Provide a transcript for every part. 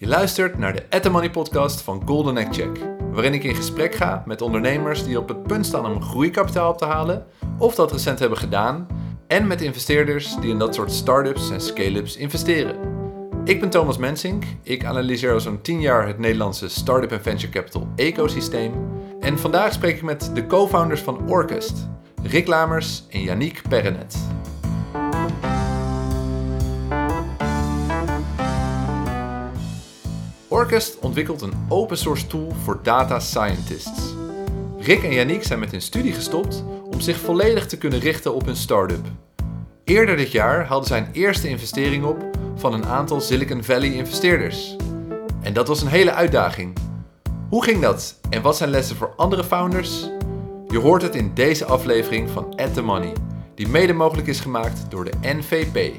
Je luistert naar de At Money podcast van Golden Egg Check, waarin ik in gesprek ga met ondernemers die op het punt staan om groeikapitaal op te halen of dat recent hebben gedaan en met investeerders die in dat soort startups en scale-ups investeren. Ik ben Thomas Mensink, ik analyseer al zo'n 10 jaar het Nederlandse startup en venture capital ecosysteem en vandaag spreek ik met de co-founders van Orkest, Rick Lamers en Yannick Perrenet. Orkest ontwikkelt een open source tool voor data scientists. Rick en Yannick zijn met hun studie gestopt om zich volledig te kunnen richten op hun start-up. Eerder dit jaar hadden zij een eerste investering op van een aantal Silicon Valley investeerders. En dat was een hele uitdaging. Hoe ging dat en wat zijn lessen voor andere founders? Je hoort het in deze aflevering van At The Money, die mede mogelijk is gemaakt door de NVP.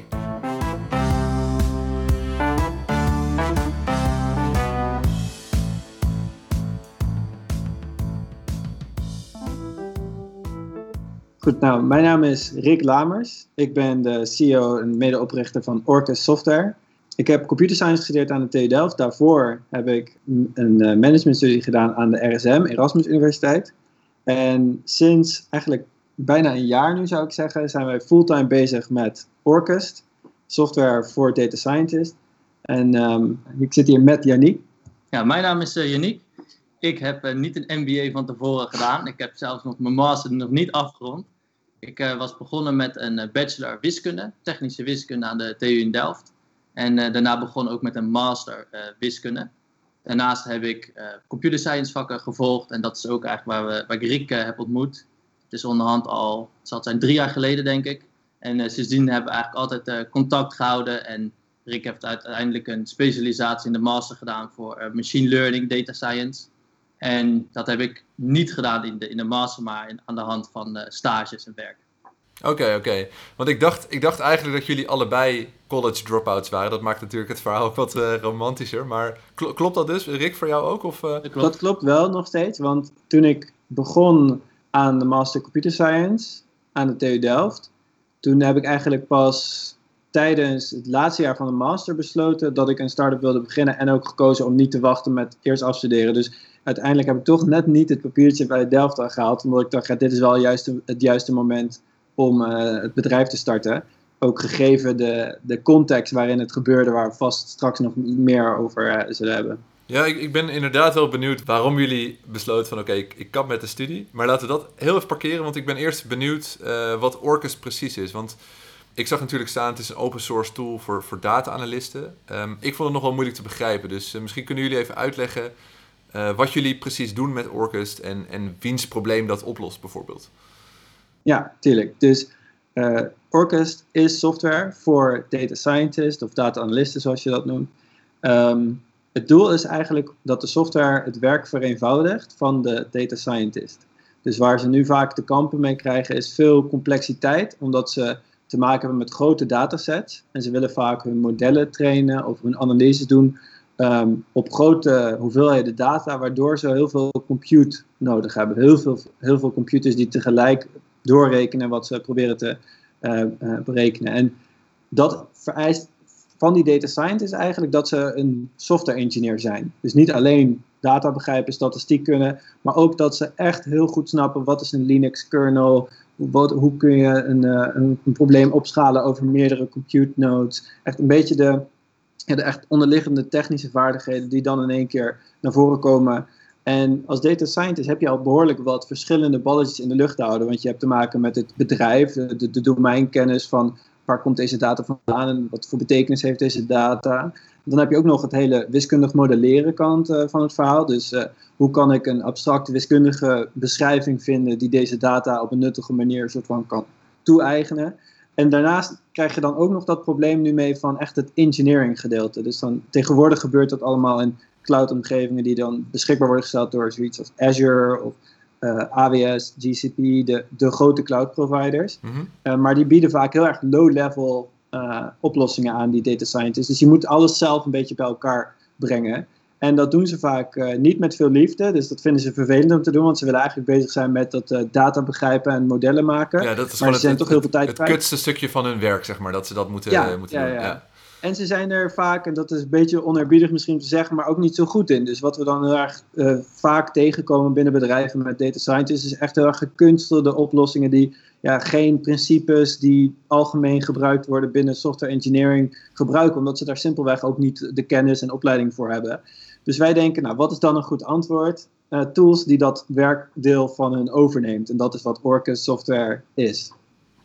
Goed, nou, mijn naam is Rick Lamers. Ik ben de CEO en medeoprichter van Orcus Software. Ik heb computer science gestudeerd aan de TU Delft. Daarvoor heb ik een eh, managementstudie gedaan aan de RSM, Erasmus Universiteit. En sinds eigenlijk bijna een jaar nu zou ik zeggen, zijn wij fulltime bezig met Orcust, software voor data scientists. En um, ik zit hier met Yannick. Ja, mijn naam is uh, Yannick. Ik heb uh, niet een MBA van tevoren gedaan. Ik heb zelfs nog mijn master nog niet afgerond. Ik uh, was begonnen met een bachelor wiskunde, technische wiskunde aan de TU in Delft. En daarna begonnen ook met een master wiskunde. Daarnaast heb ik computer science vakken gevolgd. En dat is ook eigenlijk waar, we, waar ik Rick heb ontmoet. Het is onderhand al, het zal zijn drie jaar geleden denk ik. En sindsdien hebben we eigenlijk altijd contact gehouden. En Rick heeft uiteindelijk een specialisatie in de master gedaan voor machine learning, data science. En dat heb ik niet gedaan in de, in de master, maar in, aan de hand van uh, stages en werk. Oké, oké. Want ik dacht, ik dacht eigenlijk dat jullie allebei college dropouts waren. Dat maakt natuurlijk het verhaal ook wat uh, romantischer. Maar klopt dat dus, Rick, voor jou ook? Of, uh... dat, klopt. dat klopt wel nog steeds. Want toen ik begon aan de Master Computer Science aan de TU Delft, toen heb ik eigenlijk pas tijdens het laatste jaar van de master besloten dat ik een start-up wilde beginnen. En ook gekozen om niet te wachten met eerst afstuderen. Dus uiteindelijk heb ik toch net niet het papiertje bij Delft gehaald. Omdat ik dacht, dit is wel juist het juiste moment om uh, het bedrijf te starten. Ook gegeven de, de context waarin het gebeurde, waar we vast straks nog meer over uh, zullen hebben. Ja, ik, ik ben inderdaad wel benieuwd waarom jullie besloten van oké, ik, ik kap met de studie. Maar laten we dat heel even parkeren, want ik ben eerst benieuwd uh, wat Orcus precies is. Want ik zag natuurlijk staan, het is een open source tool voor, voor data-analysten. Um, ik vond het nog wel moeilijk te begrijpen, dus misschien kunnen jullie even uitleggen uh, wat jullie precies doen met Orkust en, en wiens probleem dat oplost bijvoorbeeld. Ja, tuurlijk. Dus uh, Orkust is software voor data scientists of data analysten zoals je dat noemt. Um, het doel is eigenlijk dat de software het werk vereenvoudigt van de data scientist. Dus waar ze nu vaak te kampen mee krijgen is veel complexiteit, omdat ze te maken hebben met grote datasets. En ze willen vaak hun modellen trainen of hun analyses doen um, op grote hoeveelheden data, waardoor ze heel veel compute nodig hebben. Heel veel, heel veel computers die tegelijk doorrekenen wat ze proberen te uh, uh, berekenen. En dat vereist van die data scientists eigenlijk dat ze een software engineer zijn. Dus niet alleen data begrijpen, statistiek kunnen, maar ook dat ze echt heel goed snappen wat is een Linux kernel, wat, hoe kun je een, een, een, probleem opschalen over meerdere compute nodes. Echt een beetje de, de echt onderliggende technische vaardigheden die dan in één keer naar voren komen. En als data scientist heb je al behoorlijk wat verschillende balletjes in de lucht houden. Want je hebt te maken met het bedrijf, de, de domeinkennis van waar komt deze data vandaan en wat voor betekenis heeft deze data. Dan heb je ook nog het hele wiskundig modelleren kant uh, van het verhaal. Dus uh, hoe kan ik een abstracte wiskundige beschrijving vinden die deze data op een nuttige manier soort van kan toe-eigenen. En daarnaast krijg je dan ook nog dat probleem nu mee van echt het engineering gedeelte. Dus dan tegenwoordig gebeurt dat allemaal in cloud-omgevingen die dan beschikbaar worden gesteld door zoiets als Azure of uh, eh, AWS, GCP, de, de grote cloud providers. Mm -hmm. uh, maar die bieden vaak heel erg low-level uh, oplossingen aan, die data scientists. Dus je moet alles zelf een beetje bij elkaar brengen. En dat doen ze vaak uh, niet met veel liefde. Dus dat vinden ze vervelend om te doen. Want ze willen eigenlijk bezig zijn met dat uh, data begrijpen en modellen maken. Ja, dat is maar ze zijn het, toch heel veel tijd Het, het kutste stukje van hun werk, zeg maar. Dat ze dat moeten, ja, moeten ja, doen. Ja. Ja. En ze zijn er vaak, en dat is een beetje onerbiedig misschien te zeggen, maar ook niet zo goed in. Dus wat we dan heel erg uh, vaak tegenkomen binnen bedrijven met data scientists, is echt heel erg gekunstelde oplossingen die ja, geen principes die algemeen gebruikt worden binnen software engineering gebruiken, omdat ze daar simpelweg ook niet de kennis en opleiding voor hebben. Dus wij denken, nou, wat is dan een goed antwoord? Uh, tools die dat werkdeel van hun overneemt. En dat is wat Orcus software is.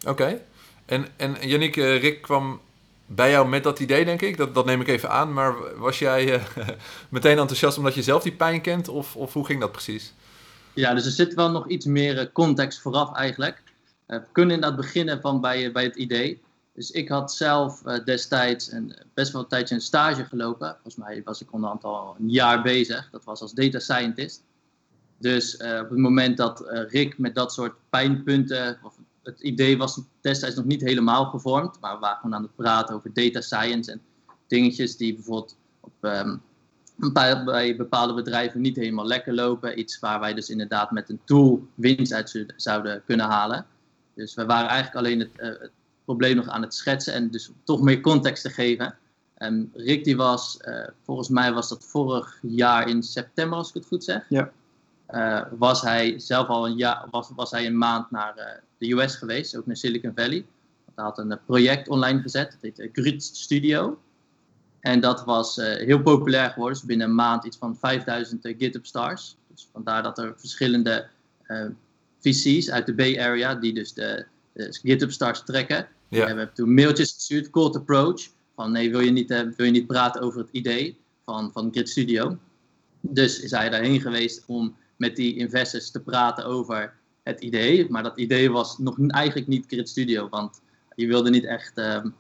Oké. En, en Yannick, uh, Rick kwam bij jou met dat idee, denk ik. Dat, dat neem ik even aan. Maar was jij uh, meteen enthousiast omdat je zelf die pijn kent? Of, of hoe ging dat precies? Ja, dus er zit wel nog iets meer context vooraf eigenlijk. we kunnen inderdaad beginnen van bij, bij het idee. Dus ik had zelf destijds een, best wel een tijdje een stage gelopen. Volgens mij was ik onderhand al een jaar bezig. Dat was als data scientist. Dus uh, op het moment dat uh, Rick met dat soort pijnpunten, of het idee was destijds nog niet helemaal gevormd, maar we waren gewoon aan het praten over data science en dingetjes die bijvoorbeeld op, um, bij bepaalde bedrijven niet helemaal lekker lopen. Iets waar wij dus inderdaad met een tool winst uit zouden kunnen halen. Dus we waren eigenlijk alleen het probleem nog aan het schetsen en dus toch meer context te geven. Um, Rick die was, volgens mij was dat vorig jaar in september als ik het goed zeg. Ja. Uh, was hij zelf al een jaar, was, was hij een maand naar uh, de US geweest, ook naar Silicon Valley. Hij had een project online gezet, dat heet Grid Studio. En dat was heel populair geworden, dus binnen een maand iets van 5000 GitHub stars. Dus vandaar dat er verschillende VC's uit de Bay Area, die dus de, de GitHub stars trekken, ja. die hebben toen mailtjes gestuurd, cold approach, van nee, wil je niet, wil je niet praten over het idee van, van Grid Studio? Dus is hij daarheen geweest om met die investors te praten over het idee. Maar dat idee was nog eigenlijk niet Grid Studio, want je wilde niet echt um,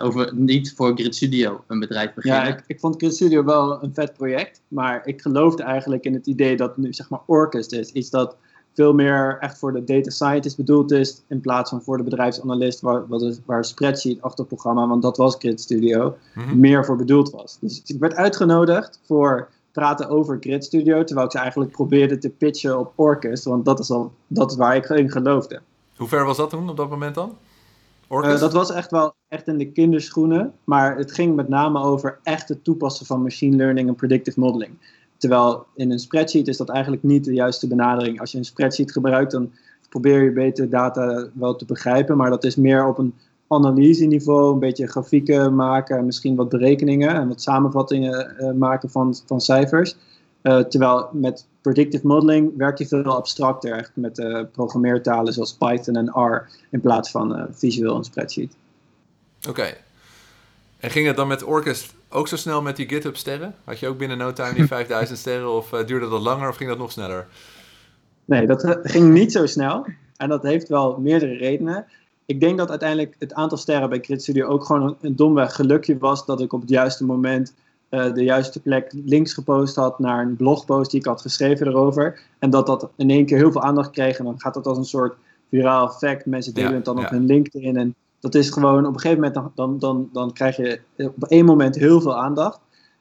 over, niet voor Grid Studio een bedrijf beginnen. Ja, ik, ik, vond Grid Studio wel een vet project, maar ik geloofde eigenlijk in het idee dat nu zeg maar Orcus is. Iets dat veel meer echt voor de data scientist bedoeld is, in plaats van voor de bedrijfsanalist, waar, wat waar een spreadsheet achter het programma, want dat was Grid Studio, mm-hmm. meer voor bedoeld was. Dus ik werd uitgenodigd voor praten over Grid Studio, terwijl ik ze eigenlijk probeerde te pitchen op Orcus, want dat is, al, dat is waar ik in geloofde. Hoe ver was dat toen, op dat moment dan? Uh, dat was echt wel echt in de kinderschoenen, maar het ging met name over echt het toepassen van machine learning en predictive modeling. Terwijl in een spreadsheet is dat eigenlijk niet de juiste benadering. Als je een spreadsheet gebruikt, dan probeer je beter data wel te begrijpen, maar dat is meer op een analyseniveau, een beetje grafieken maken, misschien wat berekeningen en wat samenvattingen uh, maken van, van cijfers. Uh, terwijl met predictive modeling werkt je veel abstracter, echt met uh, programmeertalen zoals Python en R, in plaats van visueel een spreadsheet. Oké. En ging het dan met Orkest ook zo snel met die GitHub sterren? Had je ook binnen no time die 5000 sterren of duurde dat langer of ging dat nog sneller? Nee, dat ging niet zo snel. En dat heeft wel meerdere redenen ik denk dat uiteindelijk het aantal sterren bij Crit Studio ook gewoon een, een domweg gelukje was dat ik op het juiste moment uh, de juiste plek links gepost had naar een blogpost die ik had geschreven erover. En dat dat in één keer heel veel aandacht kreeg. En dan gaat dat als een soort viraal effect. Mensen delen ja, het dan ja. op hun LinkedIn. En dat is gewoon op een gegeven moment, dan, dan, dan krijg je op één moment heel veel aandacht.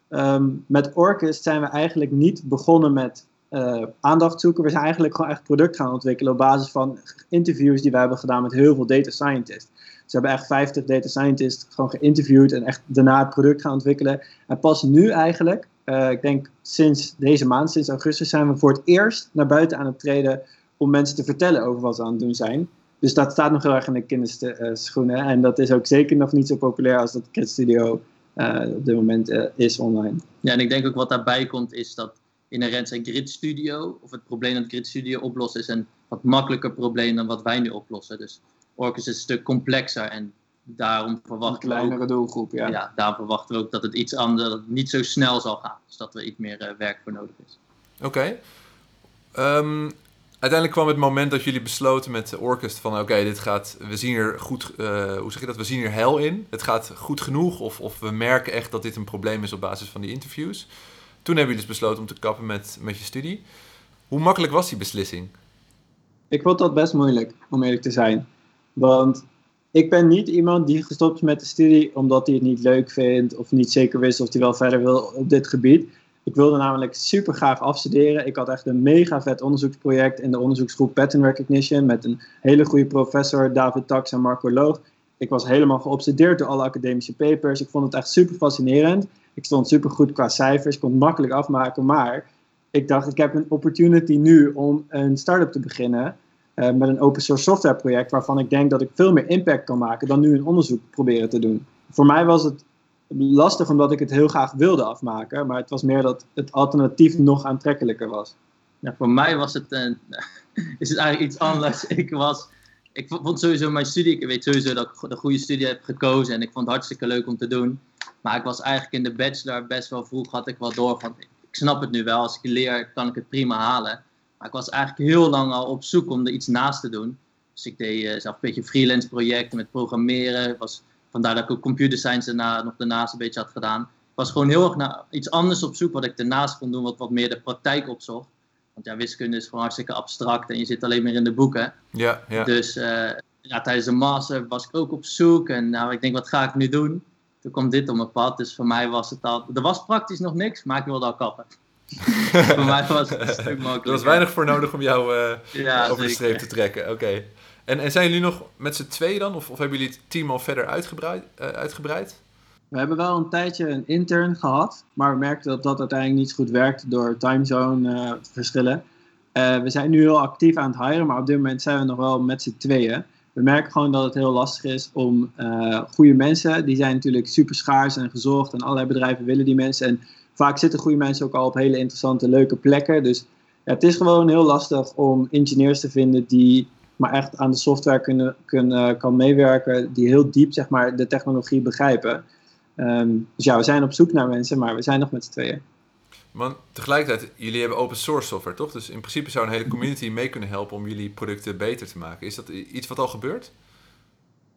Um, met Orcus zijn we eigenlijk niet begonnen met uh, aandacht zoeken. We zijn eigenlijk gewoon echt product gaan ontwikkelen op basis van interviews die we hebben gedaan met heel veel data scientists. We hebben echt 50 data scientists gewoon geïnterviewd en echt daarna het product gaan ontwikkelen. En pas nu eigenlijk, uh, ik denk sinds deze maand, sinds augustus, zijn we voor het eerst naar buiten aan het treden om mensen te vertellen over wat ze aan het doen zijn. Dus dat staat nog heel erg in de kinderschoenen. En dat is ook zeker nog niet zo populair als dat Kid Studio uh, op dit moment uh, is online. Ja, en ik denk ook wat daarbij komt is dat inherent zijn Grid Studio, of het probleem dat Grid Studio oplost, is een wat makkelijker probleem dan wat wij nu oplossen. Dus Orcus is een stuk complexer en daarom verwachten we ook, doelgroep, ja. ja. daarom verwachten we ook dat het iets anders, dat het niet zo snel zal gaan. Dus dat er iets meer uh, werk voor nodig is. Oké. Okay. Um, uiteindelijk kwam het moment dat jullie besloten met Orcus van oké, dit gaat, we zien er goed, uh, hoe zeg je dat, we zien er hel in. Het gaat goed genoeg of, of we merken echt dat dit een probleem is op basis van die interviews. Toen hebben jullie dus besloten om te kappen met, met je studie. Hoe makkelijk was die beslissing? Ik vond dat best moeilijk, om eerlijk te zijn. Want ik ben niet iemand die gestopt is met de studie omdat hij het niet leuk vindt of niet zeker wist of hij wel verder wil op dit gebied. Ik wilde namelijk super graag afstuderen. Ik had echt een mega vet onderzoeksproject in de onderzoeksgroep Pattern Recognition met een hele goede professor, David Tax en Marco Loog. ik was helemaal geobsedeerd door alle academische papers. Ik vond het echt super fascinerend. Ik stond super goed qua cijfers, kon het makkelijk afmaken. Maar ik dacht, ik heb een opportunity nu om een start-up te beginnen. Uh, met een open source software project waarvan ik denk dat ik veel meer impact kan maken dan nu een onderzoek proberen te doen. Voor mij was het lastig omdat ik het heel graag wilde afmaken, maar het was meer dat het alternatief nog aantrekkelijker was. Ja, voor mij was het, uh, is het eigenlijk iets anders. Ik was, ik vond sowieso mijn studie, ik weet sowieso dat ik de goede studie heb gekozen en ik vond het hartstikke leuk om te doen. Maar ik was eigenlijk in de bachelor best wel vroeg, had ik wel door van, ik snap het nu wel, als ik leer kan ik het prima halen. Maar ik was eigenlijk heel lang al op zoek om er iets naast te doen. Dus ik deed uh, zelf een beetje freelance projecten met programmeren. Was, vandaar dat ik ook computer science daarna, nog daarnaast een beetje had gedaan. Ik was gewoon heel erg naar iets anders op zoek wat ik daarnaast kon doen, wat wat meer de praktijk opzocht. Want ja, wiskunde is gewoon hartstikke abstract en je zit alleen maar in de boeken. Ja, ja. Dus uh, ja, tijdens de master was ik ook op zoek en nou, ik denk, wat ga ik nu doen? Toen kwam dit op mijn pad, dus voor mij was het al... Er was praktisch nog niks, maar ik wilde al kappen. voor mij was het een stuk makkelijker. Er was weinig voor nodig om jou uh, ja, over de streep te trekken. Oké. En, en zijn jullie nog met z'n tweeën dan? Of, of hebben jullie het team al verder uitgebreid? Uh, uitgebreid? We hebben wel een tijdje een intern gehad, maar we merkten dat dat uiteindelijk niet goed werkte door timezone uh, verschillen. Uh, we zijn nu heel actief aan het hiren, maar op dit moment zijn we nog wel met z'n tweeën. We merken gewoon dat het heel lastig is om uh, goede mensen, die zijn natuurlijk super schaars en gezocht en allerlei bedrijven willen die mensen. En vaak zitten goede mensen ook al op hele interessante, leuke plekken. Dus het is gewoon heel lastig om ingenieurs te vinden die maar echt aan de software kunnen, kunnen, kan meewerken, die heel diep zeg maar, de technologie begrijpen. Um, dus ja, we zijn op zoek naar mensen, maar we zijn nog met z'n tweeën. Maar tegelijkertijd, jullie hebben open source software, toch? Dus in principe zou een hele community mee kunnen helpen om jullie producten beter te maken. Is dat iets wat al gebeurt?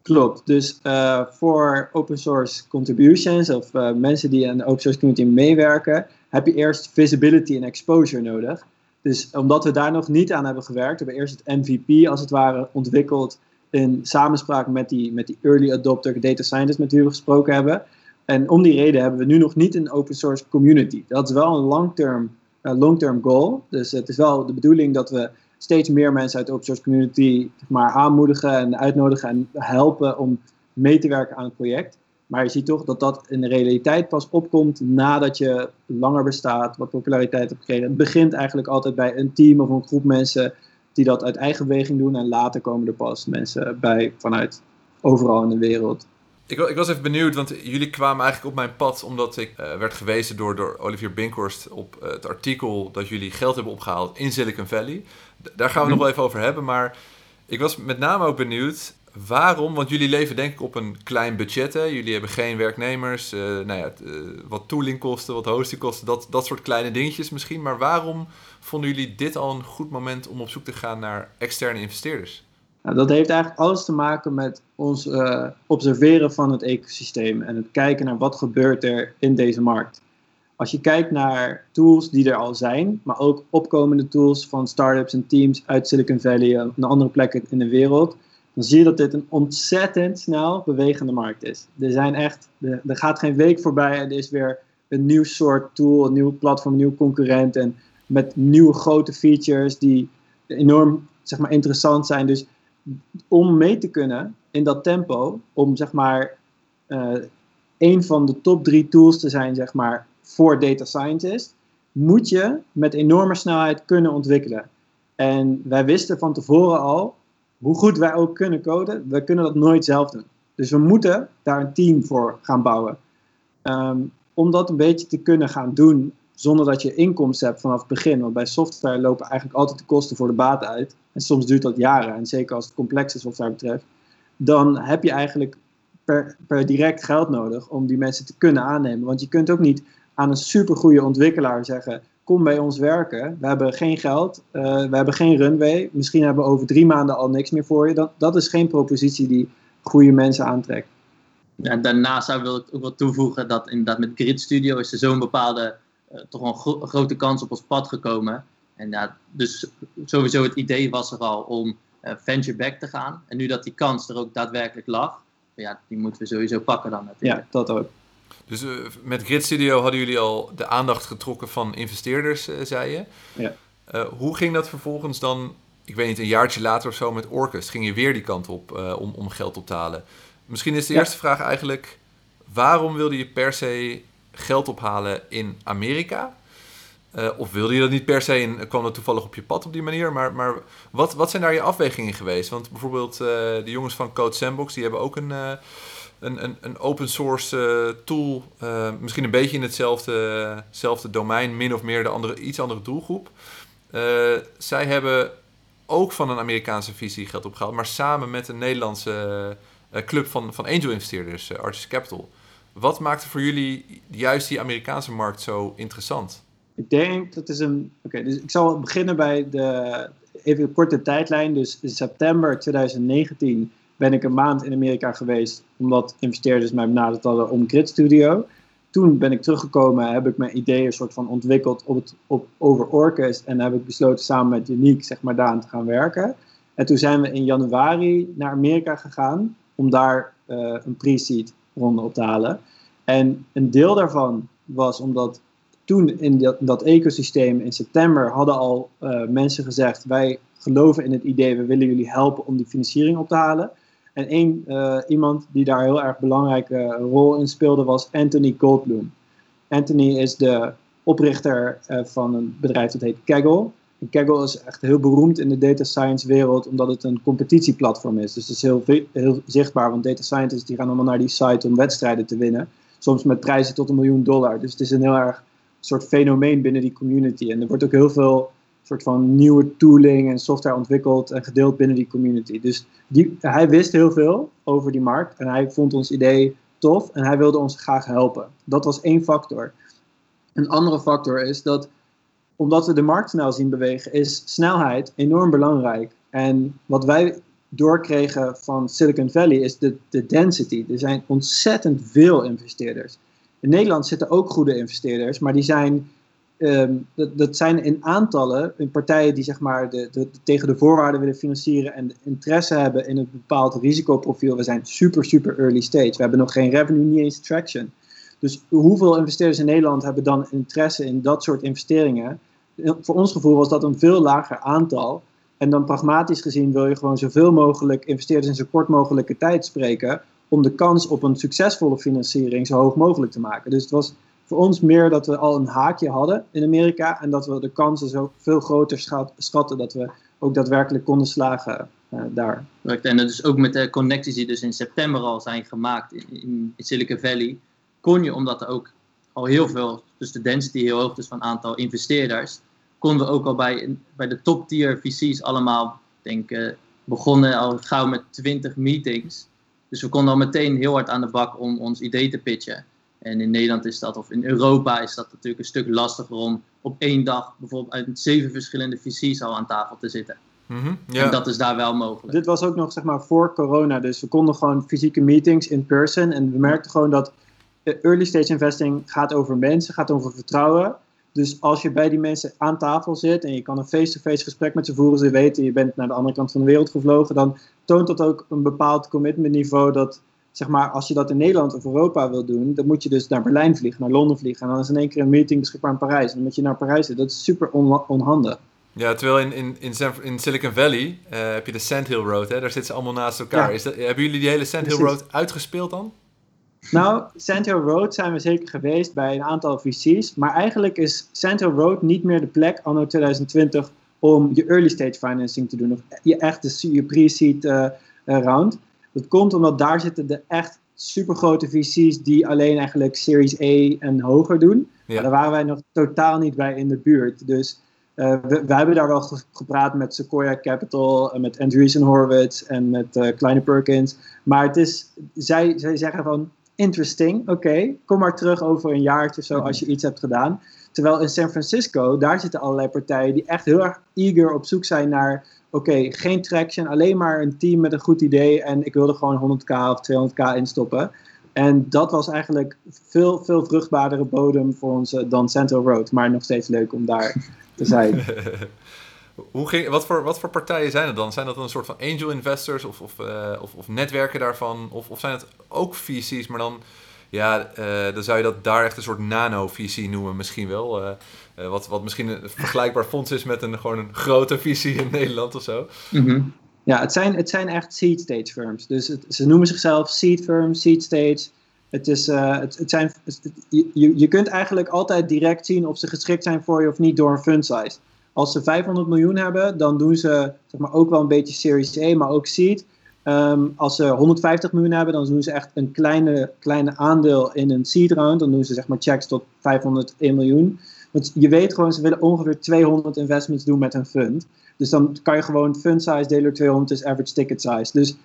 Klopt. Dus uh, voor open source contributions of uh, mensen die aan de open source community meewerken, heb je eerst visibility en exposure nodig. Dus omdat we daar nog niet aan hebben gewerkt, hebben we eerst het MVP als het ware ontwikkeld in samenspraak met die, met die early adopter data scientist met wie we gesproken hebben. En om die reden hebben we nu nog niet een open source community. Dat is wel een long-term uh, long goal. Dus het is wel de bedoeling dat we steeds meer mensen uit de open source community maar, aanmoedigen en uitnodigen en helpen om mee te werken aan het project. Maar je ziet toch dat dat in de realiteit pas opkomt nadat je langer bestaat, wat populariteit hebt gekregen. Het begint eigenlijk altijd bij een team of een groep mensen die dat uit eigen beweging doen. En later komen er pas mensen bij vanuit overal in de wereld. Ik, ik, was even benieuwd, want jullie kwamen eigenlijk op mijn pad omdat ik uh, werd gewezen door, door Olivier Binkhorst op uh, het artikel dat jullie geld hebben opgehaald in Silicon Valley. D daar gaan we nog wel even over hebben, maar ik was met name ook benieuwd waarom, want jullie leven denk ik op een klein budget. Hè? Jullie hebben geen werknemers, uh, nou ja, wat toolingkosten, wat hostingkosten, dat, dat soort kleine dingetjes misschien. Maar waarom vonden jullie dit al een goed moment om op zoek te gaan naar externe investeerders? Nou, dat heeft eigenlijk alles te maken met ons uh, observeren van het ecosysteem en het kijken naar wat gebeurt er in deze markt. Als je kijkt naar tools die er al zijn, maar ook opkomende tools van startups en teams uit Silicon Valley en andere plekken in de wereld, dan zie je dat dit een ontzettend snel bewegende markt is. Er, zijn echt, er, gaat geen week voorbij en er is weer een nieuw soort tool, een nieuw platform, een nieuw concurrent en met nieuwe grote features die enorm zeg maar, interessant zijn. Dus om mee te kunnen in dat tempo, om zeg maar uh, een van de top drie tools te zijn zeg maar, voor data scientist, moet je met enorme snelheid kunnen ontwikkelen. En wij wisten van tevoren al, hoe goed wij ook kunnen coden, we kunnen dat nooit zelf doen. Dus we moeten daar een team voor gaan bouwen. Um, om dat een beetje te kunnen gaan doen zonder dat je inkomsten hebt vanaf het begin. Want bij software lopen eigenlijk altijd de kosten voor de baat uit. En soms duurt dat jaren. En zeker als het complexe software betreft. Dan heb je eigenlijk per, per direct geld nodig om die mensen te kunnen aannemen. Want je kunt ook niet aan een supergoeie ontwikkelaar zeggen: Kom bij ons werken. We hebben geen geld. Uh, we hebben geen runway. Misschien hebben we over drie maanden al niks meer voor je. Dat, dat is geen propositie die goede mensen aantrekt. Ja, daarnaast wil ik ook wel toevoegen dat inderdaad met Grid Studio is er zo'n bepaalde uh, toch een, gro een, grote kans op ons pad gekomen. En ja, dus sowieso het idee was er al om uh, venture back te gaan. En nu dat die kans er ook daadwerkelijk lag, ja, die moeten we sowieso pakken dan natuurlijk. Ja, dat ook. Dus uh, met Grid Studio hadden jullie al de aandacht getrokken van investeerders, zei je. Ja. hoe ging dat vervolgens dan, ik weet niet, een jaartje later of zo met Orcus? Ging je weer die kant op om, om geld op te halen? Misschien is de eerste vraag eigenlijk: waarom wilde je per se geld ophalen in Amerika? Of wilde je dat niet per se en kwam dat toevallig op je pad op die manier? Maar, maar wat, wat zijn daar je afwegingen geweest? Want bijvoorbeeld de jongens van Code Sandbox, die hebben ook een, een, een, een, open source tool. misschien een beetje in hetzelfde domein, min of meer de andere, iets andere doelgroep. zij hebben ook van een Amerikaanse visie geld opgehaald, maar samen met een Nederlandse club van, van angel-investeerders, Artis Capital. Wat maakte voor jullie juist die Amerikaanse markt zo interessant? Ik denk dat is een. Oké, dus ik zal beginnen bij de. Even een korte tijdlijn. Dus in september 2019 ben ik een maand in Amerika geweest. Omdat investeerders mij benaderd hadden om Grid Studio. Toen ben ik teruggekomen, heb ik mijn ideeën soort van ontwikkeld op het, op, over Orkest. En heb ik besloten samen met Unique, zeg maar, daaraan te gaan werken. En toen zijn we in januari naar Amerika gegaan om daar uh, een pre-seed ronde op te halen. En een deel daarvan was omdat toen in dat, dat ecosysteem in september hadden al uh, mensen gezegd: wij geloven in het idee, we willen jullie helpen om die financiering op te halen. En één uh, iemand die daar heel erg belangrijke rol in speelde was Anthony Goldblum. Anthony is de oprichter uh, van een bedrijf dat heet Kaggle. En Kaggle is echt heel beroemd in de data science wereld omdat het een competitieplatform is. Dus het is heel, heel zichtbaar, want data scientists die gaan allemaal naar die site om wedstrijden te winnen. Soms met prijzen tot een miljoen dollar. Dus het is een heel erg soort fenomeen binnen die community. En er wordt ook heel veel soort van nieuwe tooling en software ontwikkeld en gedeeld binnen die community. Dus die, hij wist heel veel over die markt en hij vond ons idee tof en hij wilde ons graag helpen. Dat was één factor. Een andere factor is dat omdat we de markt snel zien bewegen, is snelheid enorm belangrijk. En wat wij doorkregen van Silicon Valley is de, de density. Er zijn ontzettend veel investeerders. In Nederland zitten ook goede investeerders, maar die zijn, ehm, dat, dat, zijn in aantallen partijen die zeg maar de, de, tegen de voorwaarden willen financieren en interesse hebben in een bepaald risicoprofiel. We zijn super, super early stage. We hebben nog geen revenue, niet eens traction. Dus hoeveel investeerders in Nederland hebben dan interesse in dat soort investeringen? Voor ons gevoel was dat een veel lager aantal. En dan pragmatisch gezien wil je gewoon zoveel mogelijk investeerders in zo kort mogelijke tijd spreken om de kans op een succesvolle financiering zo hoog mogelijk te maken. Dus het was voor ons meer dat we al een haakje hadden in Amerika en dat we de kansen zo veel groter schatten dat we ook daadwerkelijk konden slagen uh, daar. En dus ook met de connecties die dus in september al zijn gemaakt in, Silicon Valley, kon je, omdat er ook al heel veel, dus de density heel hoog is van aantal investeerders, konden we ook al bij, bij de top tier VC's allemaal, denk ik, begonnen al gauw met 20 meetings. Dus we konden al meteen heel hard aan de bak om ons idee te pitchen. En in Nederland is dat, of in Europa is dat natuurlijk een stuk lastiger om op één dag bijvoorbeeld uit zeven verschillende visies al aan tafel te zitten. Mm En dat is daar wel mogelijk. Dit was ook nog zeg maar voor corona, dus we konden gewoon fysieke meetings in person. En we merkten gewoon dat early stage investing gaat over mensen, gaat over vertrouwen. Dus als je bij die mensen aan tafel zit en je kan een face-to-face gesprek met ze voeren, ze weten je bent naar de andere kant van de wereld gevlogen, dan toont dat ook een bepaald commitment niveau dat, zeg maar, als je dat in Nederland of Europa wil doen, dan moet je dus naar Berlijn vliegen, naar Londen vliegen en dan is in één keer een meeting beschikbaar in Parijs. En dan moet je naar Parijs zitten. Dat is super onhandig. Ja, terwijl in, in, in, in Silicon Valley uh, heb je de Sand Hill Road, hè? daar zitten ze allemaal naast elkaar. Is dat, hebben jullie die hele Sand Hill Road uitgespeeld dan? Nou, Sand Hill Road zijn we zeker geweest bij een aantal VC's. Maar eigenlijk is Sand Hill Road niet meer de plek anno 2020 om je early stage financing te doen. Of je echte je pre-seed uh, round. Dat komt omdat daar zitten de echt supergrote VC's die alleen eigenlijk Series A en hoger doen. Ja. Daar waren wij nog totaal niet bij in de buurt. Dus uh, we, hebben daar wel gepraat met Sequoia Capital, en met Andreessen Horowitz en met uh, Kleine Perkins. Maar het is, zij, zij zeggen van, interesting, oké, kom maar terug over een jaartje of zo als je iets hebt gedaan. Terwijl in San Francisco, daar zitten allerlei partijen die echt heel erg eager op zoek zijn naar, oké, geen traction, alleen maar een team met een goed idee en ik wilde gewoon 100k of 200k instoppen. En dat was eigenlijk veel, veel vruchtbaardere bodem voor ons dan Central Road, maar nog steeds leuk om daar te zijn. Hoe ging, wat, voor, wat voor partijen zijn het dan? Zijn dat een soort van angel investors of, of, uh, of, of, netwerken daarvan? Of, of zijn het ook VC's, maar dan, ja, uh, dan zou je dat daar echt een soort nano-VC noemen misschien wel. Wat, wat misschien een vergelijkbaar fonds is met een, gewoon een grote visie in Nederland of zo. -hmm. Ja, het zijn, het zijn echt seed stage firms. Dus het, ze noemen zichzelf seed firms, seed stage. Het is, uh, het, het zijn, je, je kunt eigenlijk altijd direct zien of ze geschikt zijn voor je of niet door een fund size. Als ze 500 miljoen hebben, dan doen ze zeg maar, ook wel een beetje Series A, maar ook seed. Um, als ze 150 miljoen hebben, dan doen ze echt een kleine, kleine aandeel in een seed round. Dan doen ze zeg maar checks tot 501 miljoen. Want je weet gewoon, ze willen ongeveer 200 investments doen met een fund. Dus dan kan je gewoon fund size delen door 200 is average ticket size. Dus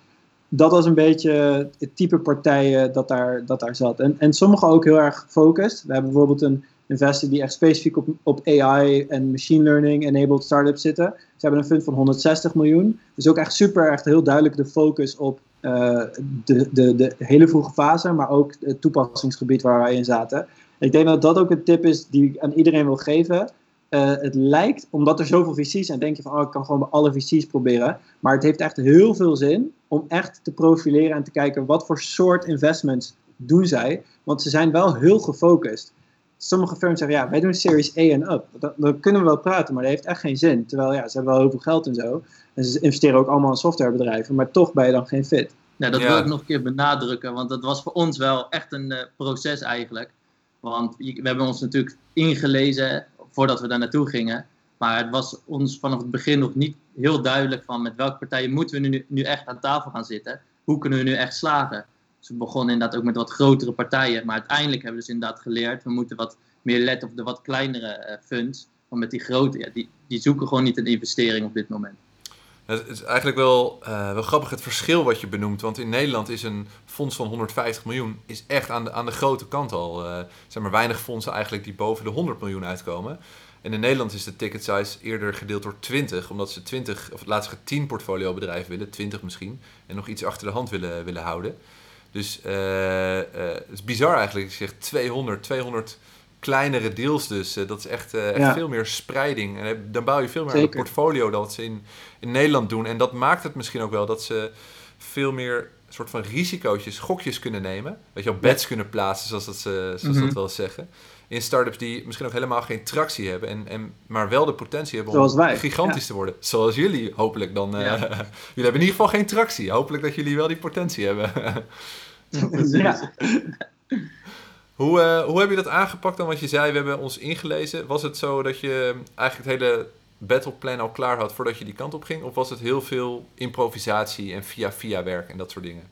dat was een beetje het type partijen dat daar, dat daar zat. En, en sommige ook heel erg gefocust. We hebben bijvoorbeeld een investor die echt specifiek op, op AI en machine learning enabled startups zitten. Ze hebben een fund van 160 miljoen. Dus ook echt super, echt heel duidelijk de focus op uh, de, de, de hele vroege fase, maar ook het toepassingsgebied waar wij in zaten. Ik denk dat dat ook een tip is die ik aan iedereen wil geven. Uh, het lijkt, omdat er zoveel VC's zijn, denk je van, oh, ik kan gewoon bij alle VC's proberen. Maar het heeft echt heel veel zin om echt te profileren en te kijken wat voor soort investments doen zij. Want ze zijn wel heel gefocust. Sommige firms zeggen, ja, wij doen Series A en up. Dan kunnen we wel praten, maar dat heeft echt geen zin. Terwijl, ja, ze hebben wel heel veel geld en zo. En ze investeren ook allemaal in softwarebedrijven, maar toch ben je dan geen fit. Ja, dat wil ik nog een keer benadrukken, want dat was voor ons wel echt een uh, proces eigenlijk. Want we hebben ons natuurlijk ingelezen voordat we daar naartoe gingen. Maar het was ons vanaf het begin nog niet heel duidelijk van met welke partijen moeten we nu, nu echt aan tafel gaan zitten. Hoe kunnen we nu echt slagen? Dus we begonnen inderdaad ook met wat grotere partijen. Maar uiteindelijk hebben we dus inderdaad geleerd, we moeten wat meer letten op de wat kleinere uh, funds. Want met die grote, ja, die, die zoeken gewoon niet een investering op dit moment. Het is eigenlijk wel, uh, wel grappig het verschil wat je benoemt. Want in Nederland is een fonds van 150 miljoen is echt aan de, aan de grote kant al. Uh, zijn maar weinig fondsen eigenlijk die boven de 100 miljoen uitkomen. En in Nederland is de ticket size eerder gedeeld door 20, omdat ze 20, of laatst zeggen 10 portfoliobedrijven willen, 20 misschien, en nog iets achter de hand willen, willen houden. Dus uh, het is bizar eigenlijk. Ik zeg 200, 200 kleinere deals dus. dat is echt, echt ja. veel meer spreiding. En dan bouw je veel meer Zeker. aan het portfolio dan wat ze in, in Nederland doen. En dat maakt het misschien ook wel dat ze veel meer soort van risicootjes, gokjes kunnen nemen. Weet je, op bets ja. kunnen plaatsen, zoals, dat ze, zoals mm -hmm. dat wel zeggen. In startups die misschien ook helemaal geen tractie hebben, en, en, maar wel de potentie hebben zoals om wij. gigantisch ja. te worden. Zoals jullie, hopelijk dan. Uh, jullie hebben in ieder geval geen tractie. Hopelijk dat jullie wel die potentie hebben. ja. Hoe, uh, hoe heb je dat aangepakt dan? Want je zei, we hebben ons ingelezen. Was het zo dat je eigenlijk het hele battleplan al klaar had voordat je die kant op ging? Of was het heel veel improvisatie en via-via werk en dat soort dingen?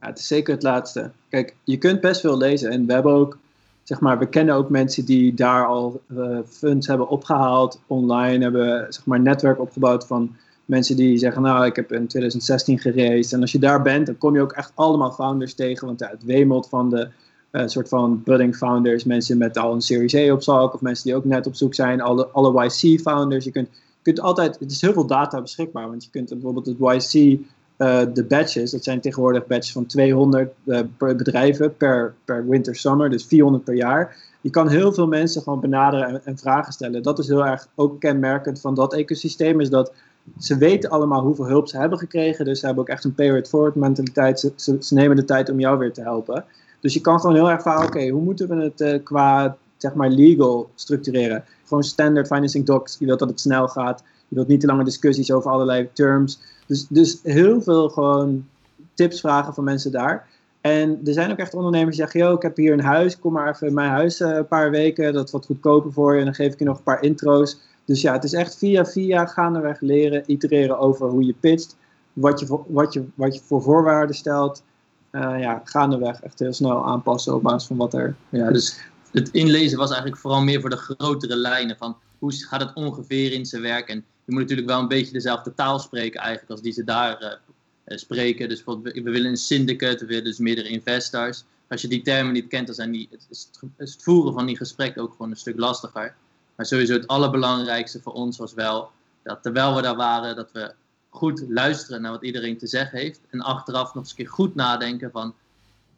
Ja, het is zeker het laatste. Kijk, je kunt best veel lezen. En we hebben ook, zeg maar, we kennen ook mensen die daar al uh, funds hebben opgehaald, online hebben, zeg maar, een netwerk opgebouwd van mensen die zeggen, nou, ik heb in 2016 gereisd. En als je daar bent, dan kom je ook echt allemaal founders tegen. Want het wemelt van de een uh, soort van budding founders, mensen met al een Series A op zak, of mensen die ook net op zoek zijn, alle, alle YC founders. Je kunt, je kunt altijd, het is heel veel data beschikbaar, want je kunt bijvoorbeeld het YC, uh, de batches, dat zijn tegenwoordig batches van 200 uh, per bedrijven per, per winter summer, dus 400 per jaar. Je kan heel veel mensen gewoon benaderen en, en vragen stellen. Dat is heel erg ook kenmerkend van dat ecosysteem, is dat ze weten allemaal hoeveel hulp ze hebben gekregen, dus ze hebben ook echt een pay it forward mentaliteit. Ze, ze nemen de tijd om jou weer te helpen. Dus je kan gewoon heel erg vragen, oké, hoe moeten we het uh, qua, zeg maar, legal structureren? Gewoon standard financing docs, je wilt dat het snel gaat. Je wilt niet te lange discussies over allerlei terms. Dus, dus heel veel gewoon tips vragen van mensen daar. En er zijn ook echt ondernemers die zeggen, yo, ik heb hier een huis, kom maar even in mijn huis uh, een paar weken, dat is wat goedkoper voor je en dan geef ik je nog een paar intro's. Dus ja, het is echt via via gaandeweg leren, itereren over hoe je pitcht, wat je, wat je, wat je voor voorwaarden stelt, uh, ja, gaandeweg echt heel snel aanpassen op basis van wat er. Ja, dus het inlezen was eigenlijk vooral meer voor de grotere lijnen van hoe gaat het ongeveer in zijn werk. En je moet natuurlijk wel een beetje dezelfde taal spreken eigenlijk als die ze daar uh, spreken. Dus we willen een syndicate, we willen dus meerdere investors. Als je die termen niet kent, dan zijn die, het, is het voeren van die gesprekken ook gewoon een stuk lastiger. Maar sowieso het allerbelangrijkste voor ons was wel dat terwijl we daar waren, dat we goed luisteren naar wat iedereen te zeggen heeft. En achteraf nog eens een keer goed nadenken van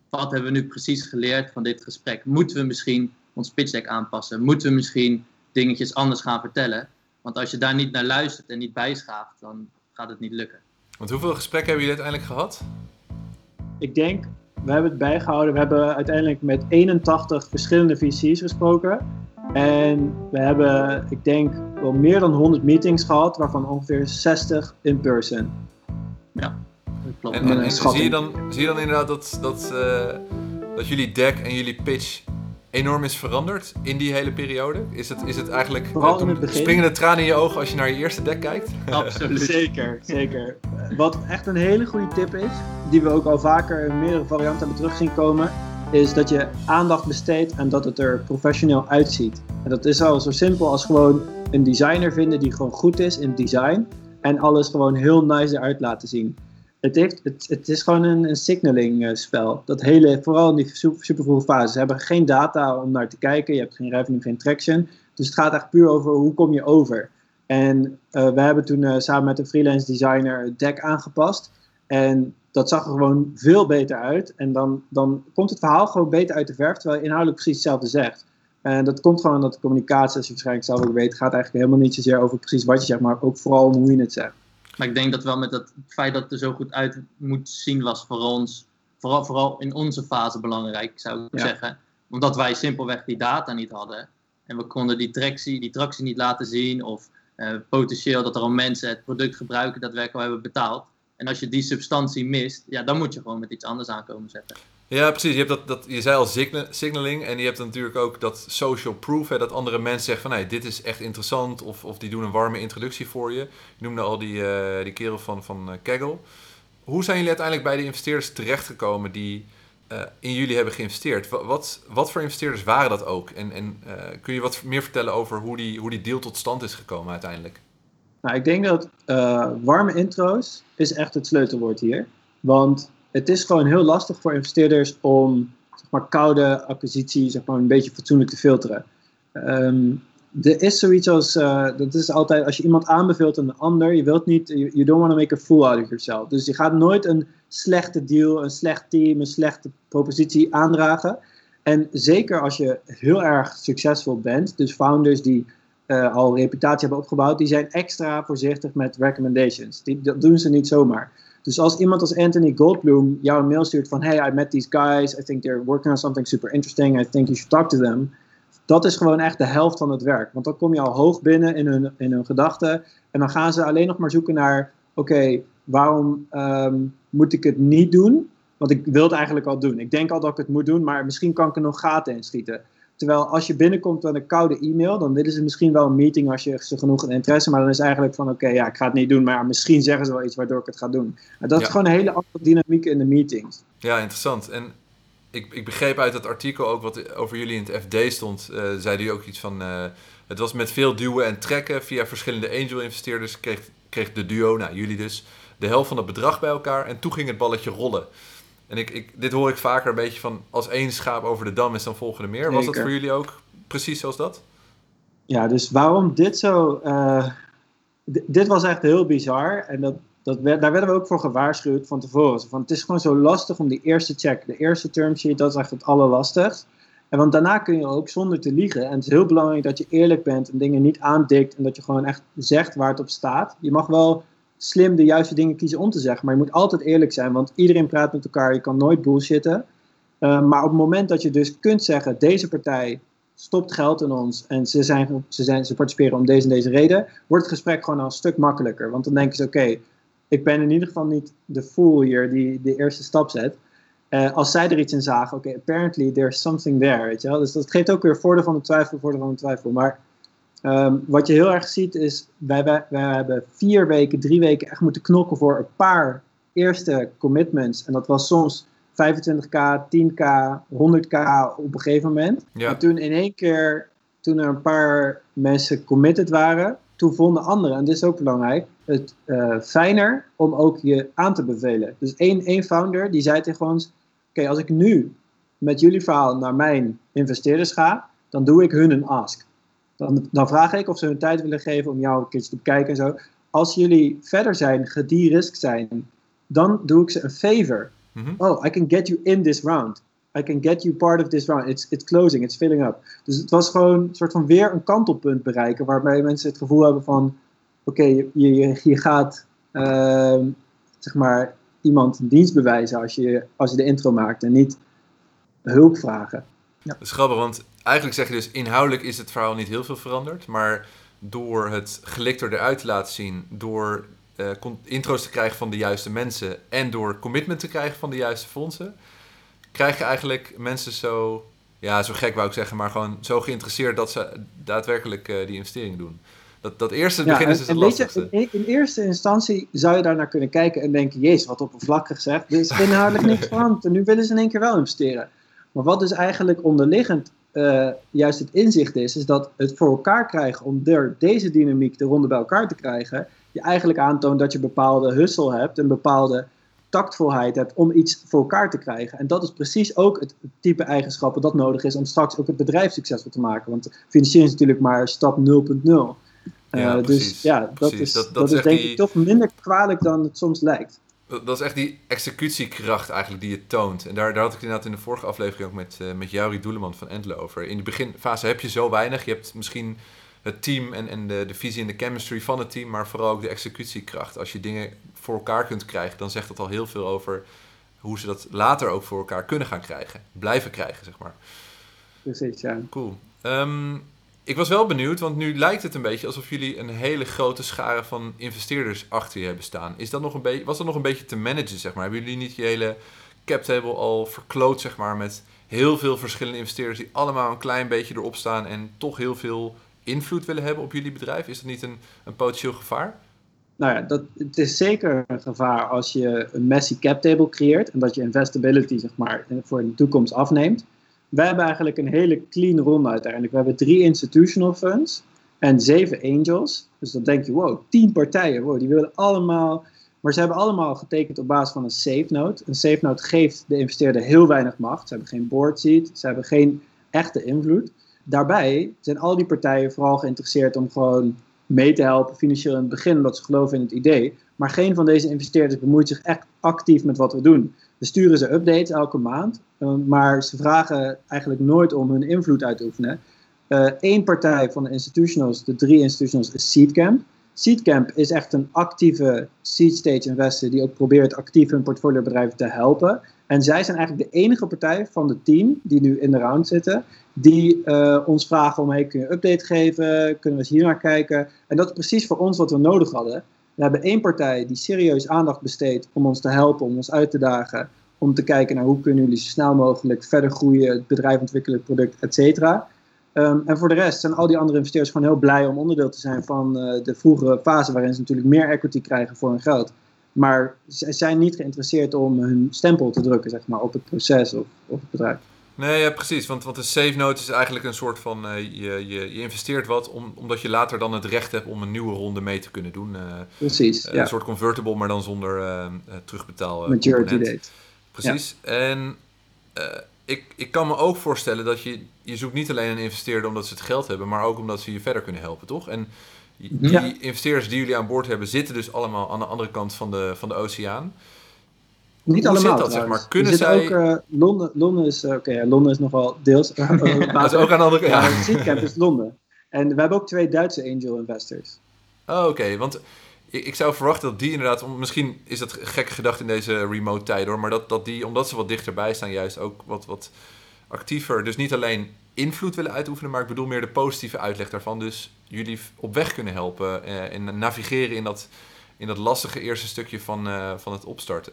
wat hebben we nu precies geleerd van dit gesprek? Moeten we misschien ons pitch deck aanpassen? Moeten we misschien dingetjes anders gaan vertellen? Want als je daar niet naar luistert en niet bijschaaft, dan gaat het niet lukken. Want hoeveel gesprekken hebben jullie uiteindelijk gehad? Ik denk, we hebben het bijgehouden. We hebben uiteindelijk met 81 verschillende VC's gesproken. En we hebben, ik denk, wel meer dan 100 meetings gehad, waarvan ongeveer 60 in person. Ja, dat klopt. En, zie, je dan, zie je dan inderdaad dat, dat, eh, dat jullie deck en jullie pitch enorm is veranderd in die hele periode? Is het, is het eigenlijk Vooral in het begin. springen de tranen in je ogen als je naar je eerste deck kijkt? Absoluut. Zeker, zeker. Wat echt een hele goede tip is, die we ook al vaker in meerdere varianten hebben terug zien komen, is dat je aandacht besteedt en dat het er professioneel uitziet. En dat is al zo simpel als gewoon een designer vinden die gewoon goed is in design en alles gewoon heel nice eruit laten zien. Het, het, het is gewoon een, een signaling eh, spel. Dat hele, vooral in die super, vroege fase. Ze hebben geen data om naar te kijken. Je hebt geen revenue, geen traction. Dus het gaat echt puur over hoe kom je over. En eh, we hebben toen eh, samen met een freelance designer het deck aangepast. En dat zag er gewoon veel beter uit. En dan, dan komt het verhaal gewoon beter uit de verf, terwijl je inhoudelijk precies hetzelfde zegt. En dat komt gewoon omdat de communicatie, als je waarschijnlijk zelf ook weet, gaat eigenlijk helemaal niet zozeer over precies wat je zegt, maar ook vooral om hoe je het zegt. Maar ik denk dat wel met dat feit dat het er zo goed uit moet zien was voor ons, vooral, vooral in onze fase belangrijk, zou ik Ja. zeggen. Omdat wij simpelweg die data niet hadden. En we konden die tractie, die tractie niet laten zien. Of eh, potentieel dat er al mensen het product gebruiken dat we al hebben betaald. En als je die substantie mist, ja, dan moet je gewoon met iets anders aankomen zetten. Ja, precies. Je, hebt dat, dat, je zei al signa- signaling en je hebt natuurlijk ook dat social proof. Hè, dat andere mensen zeggen van hey, dit is echt interessant of, of die doen een warme introductie voor je. Je noemde al die, eh, die kerel van, van eh, Kaggle. Hoe zijn jullie uiteindelijk bij de investeerders terechtgekomen die eh, in jullie hebben geïnvesteerd? Wat, wat, voor investeerders waren dat ook? En, en kun je wat meer vertellen over hoe die, hoe die deal tot stand is gekomen uiteindelijk? Nou, ik denk dat eh, warme intro's is echt het sleutelwoord hier. Want het is gewoon heel lastig voor investeerders om zeg maar, koude acquisitie zeg maar, een beetje fatsoenlijk te filteren. Ehm, er is zoiets als, eh, dat is altijd, als je iemand aanbeveelt aan een ander, je wilt niet, you, you don't want to make a fool out of yourself. Dus je gaat nooit een slechte deal, een slecht team, een slechte propositie aandragen. En zeker als je heel erg succesvol bent, dus founders die eh, al reputatie hebben opgebouwd, die zijn extra voorzichtig met recommendations. Die, dat doen ze niet zomaar. Dus als iemand als Anthony Goldblum jou een mail stuurt van hey, I met these guys, I think they're working on something super interesting, I think you should talk to them. Dat is gewoon echt de helft van het werk. Want dan kom je al hoog binnen in hun, in hun gedachten. En dan gaan ze alleen nog maar zoeken naar, oké, waarom ehm, moet ik het niet doen? Want ik wil het eigenlijk al doen. Ik denk al dat ik het moet doen, maar misschien kan ik er nog gaten in schieten. Terwijl als je binnenkomt met een koude e-mail, dan willen ze misschien wel een meeting als je ze genoeg interesse, maar dan is het eigenlijk van oké, ja, ik ga het niet doen, maar misschien zeggen ze wel iets waardoor ik het ga doen. En dat Ja. is gewoon een hele andere dynamiek in de meetings. Ja, interessant. En ik, ik begreep uit dat artikel ook wat over jullie in het FD stond, eh zei jullie ook iets van, eh, het was met veel duwen en trekken via verschillende angel-investeerders, kreeg, kreeg de duo, nou jullie dus, de helft van het bedrag bij elkaar en toen ging het balletje rollen. En ik, ik, dit hoor ik vaker een beetje van, als één schaap over de dam is, dan volgen er meer. Was dat voor jullie ook precies zoals dat? Ja, dus waarom dit zo. eh, dit was echt heel bizar. En dat, dat werd, daar werden we ook voor gewaarschuwd van tevoren. Van, het is gewoon zo lastig om die eerste check, de eerste term sheet, dat is echt het allerlastigst. En want daarna kun je ook zonder te liegen. En het is heel belangrijk dat je eerlijk bent en dingen niet aandikt. En dat je gewoon echt zegt waar het op staat. Je mag wel slim de juiste dingen kiezen om te zeggen. Maar je moet altijd eerlijk zijn. Want iedereen praat met elkaar. Je kan nooit bullshitten. Eh, maar op het moment dat je dus kunt zeggen: deze partij stopt geld in ons en ze, zijn, ze, zijn, ze participeren om deze en deze reden, wordt het gesprek gewoon al een stuk makkelijker. Want dan denken ze: oké, ik ben in ieder geval niet de fool hier die de eerste stap zet. Eh, als zij er iets in zagen, oké, apparently there's something there, weet je wel. Dus dat geeft ook weer voordeel van de twijfel, voordeel van de twijfel. Maar ehm, wat je heel erg ziet is, wij, wij, wij hebben vier weken, drie weken echt moeten knokken voor een paar eerste commitments. En dat was soms 25k, 10k, 100k op een gegeven moment. Ja. En toen in één keer, toen er een paar mensen committed waren, toen vonden anderen, en dit is ook belangrijk, het eh, fijner om ook je aan te bevelen. Dus één, één founder die zei tegen ons, oké, als ik nu met jullie verhaal naar mijn investeerders ga, dan doe ik hun een ask. Dan, dan vraag ik of ze hun tijd willen geven om jou een keertje te bekijken en zo. Als jullie verder zijn, gederisked zijn, dan doe ik ze een favor. Mhm. Oh, I can get you in this round. I can get you part of this round. It's, it's closing, it's filling up. Dus het was gewoon een soort van weer een kantelpunt bereiken, waarbij mensen het gevoel hebben van, oké, je, je, je gaat, ehm, zeg maar, iemand een dienst bewijzen als je, als je de intro maakt en niet hulp vragen. Dat is grappig, want eigenlijk zeg je dus inhoudelijk is het verhaal niet heel veel veranderd. Maar door het gelikter eruit te laten zien, door uh, intro's te krijgen van de juiste mensen en door commitment te krijgen van de juiste fondsen, krijg je eigenlijk mensen zo, ja, zo gek wou ik zeggen, maar gewoon zo geïnteresseerd dat ze daadwerkelijk uh, die investering doen. Dat, dat eerste begin is het lastigste. Je, in, in, eerste instantie zou je daar naar kunnen kijken en denken, jezus, wat oppervlakkig zeg, er is inhoudelijk niks veranderd en nu willen ze in één keer wel investeren. Maar wat dus eigenlijk onderliggend uh, juist het inzicht is, is dat het voor elkaar krijgen om door deze dynamiek de ronde bij elkaar te krijgen, je eigenlijk aantoont dat je bepaalde hustle hebt, een bepaalde tactvolheid hebt om iets voor elkaar te krijgen. En dat is precies ook het type eigenschappen dat nodig is om straks ook het bedrijf succesvol te maken. Want financiering is natuurlijk maar stap 0.0. Uh, eh, dus ja, dat is, dat, dat, is denk ik toch minder kwalijk dan het soms lijkt. Dat is echt die executiekracht eigenlijk die je toont. En daar, daar had ik inderdaad in de vorige aflevering ook met, uh, met Jauri Doeleman van Endle over. In de beginfase heb je zo weinig. Je hebt misschien het team en, en de, de visie en de chemistry van het team, maar vooral ook de executiekracht. Als je dingen voor elkaar kunt krijgen, dan zegt dat al heel veel over hoe ze dat later ook voor elkaar kunnen gaan krijgen. Blijven krijgen, zeg maar. Precies, ja. Cool. Um, ik was wel benieuwd, want nu lijkt het een beetje alsof jullie een hele grote schare van investeerders achter je hebben staan. Is dat nog een beetje, was dat nog een beetje te managen, zeg maar? Hebben jullie niet je hele cap table al verkloot, zeg maar, met heel veel verschillende investeerders die allemaal een klein beetje erop staan en toch heel veel invloed willen hebben op jullie bedrijf? Is dat niet een, een potentieel gevaar? Nou ja, dat, het is zeker een gevaar als je een messy cap table creëert en dat je investability, zeg maar, voor de toekomst afneemt wij hebben eigenlijk een hele clean ronde uiteindelijk. We hebben drie institutional funds en zeven angels. Dus dan denk je, wow, tien partijen, wow, die willen allemaal... Maar ze hebben allemaal getekend op basis van een safe note. Een safe note geeft de investeerder heel weinig macht. Ze hebben geen board seat, ze hebben geen echte invloed. Daarbij zijn al die partijen vooral geïnteresseerd om gewoon mee te helpen financieel in het begin, omdat ze geloven in het idee. Maar geen van deze investeerders bemoeit zich echt actief met wat we doen. We sturen ze updates elke maand, eh, maar ze vragen eigenlijk nooit om hun invloed uit te oefenen. Eén uh, partij van de institutionals, de drie institutionals, is Seedcamp. Seedcamp is echt een actieve seed stage investor die ook probeert actief hun portfoliobedrijven te helpen. En zij zijn eigenlijk de enige partij van het team die nu in de round zitten, die uh, ons vragen om, hey, kun je update geven? Kunnen we eens hier naar kijken? En dat is precies voor ons wat we nodig hadden. We hebben één partij die serieus aandacht besteedt om ons te helpen, om ons uit te dagen, om te kijken naar hoe kunnen jullie zo snel mogelijk verder groeien, het bedrijf ontwikkelen, het product, et cetera. Um, en voor de rest zijn al die andere investeerders gewoon heel blij om onderdeel te zijn van uh, de vroegere fase waarin ze natuurlijk meer equity krijgen voor hun geld. Maar ze zijn niet geïnteresseerd om hun stempel te drukken zeg maar, op het proces of op het bedrijf. Nee, ja, precies. Want, want een safe note is eigenlijk een soort van... Uh, je, je, je investeert wat om, omdat je later dan het recht hebt om een nieuwe ronde mee te kunnen doen. Uh, precies, uh, Een soort convertible, maar dan zonder terugbetaal. Maturity date. Precies. Ja. En ik, ik kan me ook voorstellen dat je... Je zoekt niet alleen een investeerder omdat ze het geld hebben... maar ook omdat ze je verder kunnen helpen, toch? En die ja. investeerders die jullie aan boord hebben... zitten dus allemaal aan de andere kant van de, van de oceaan... Niet Hoe allemaal. Zit dat, zeg maar? Kunnen zij... ook, uh, Londen, Londen is, uh, oké, okay, Londen is nog wel deels. Uh, dat is ook aan de andere kant. Ja, Seedcamp is Londen. En we hebben ook twee Duitse angel investors. Oh, oké. Okay. Want ik, ik, zou verwachten dat die inderdaad, misschien is dat gekke gedacht in deze remote tijd hoor, maar dat, dat die, omdat ze wat dichterbij staan, juist ook wat, wat actiever. Dus niet alleen invloed willen uitoefenen, maar ik bedoel meer de positieve uitleg daarvan. Dus jullie op weg kunnen helpen en navigeren in dat, in dat lastige eerste stukje van, van het opstarten.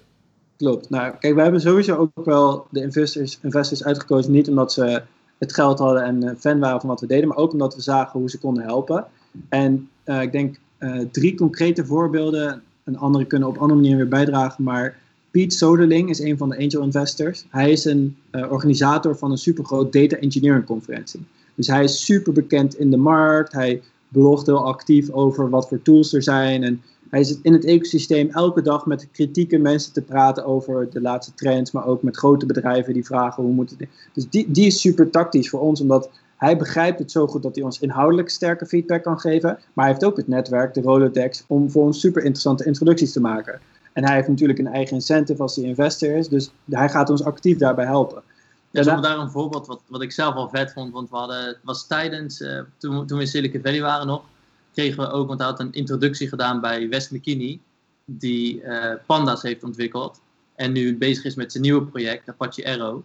Klopt. Nou, kijk, we hebben sowieso ook wel de investors, investors uitgekozen. Niet omdat ze het geld hadden en fan waren van wat we deden, maar ook omdat we zagen hoe ze konden helpen. En uh, ik denk uh, drie concrete voorbeelden. Een andere kunnen op andere manieren weer bijdragen. Maar Piet Soderling is een van de angel investors. Hij is een organisator van een supergroot data engineering conferentie. Dus hij is super bekend in de markt. Hij blogt heel actief over wat voor tools er zijn. En hij zit in het ecosysteem elke dag met kritieke mensen te praten over de laatste trends, maar ook met grote bedrijven die vragen hoe moeten. Dus die, die is super tactisch voor ons, omdat hij begrijpt het zo goed dat hij ons inhoudelijk sterke feedback kan geven, maar hij heeft ook het netwerk, de Rolodex, om voor ons super interessante introducties te maken. En hij heeft natuurlijk een eigen incentive als hij investor is, dus hij gaat ons actief daarbij helpen. Ja, dus daar een voorbeeld wat, wat ik zelf al vet vond, want we hadden, het was tijdens, uh, toen, toen we in Silicon Valley waren nog, kregen we ook, want hij had een introductie gedaan bij Wes McKinney, die uh, Panda's heeft ontwikkeld. En nu bezig is met zijn nieuwe project, Apache Arrow.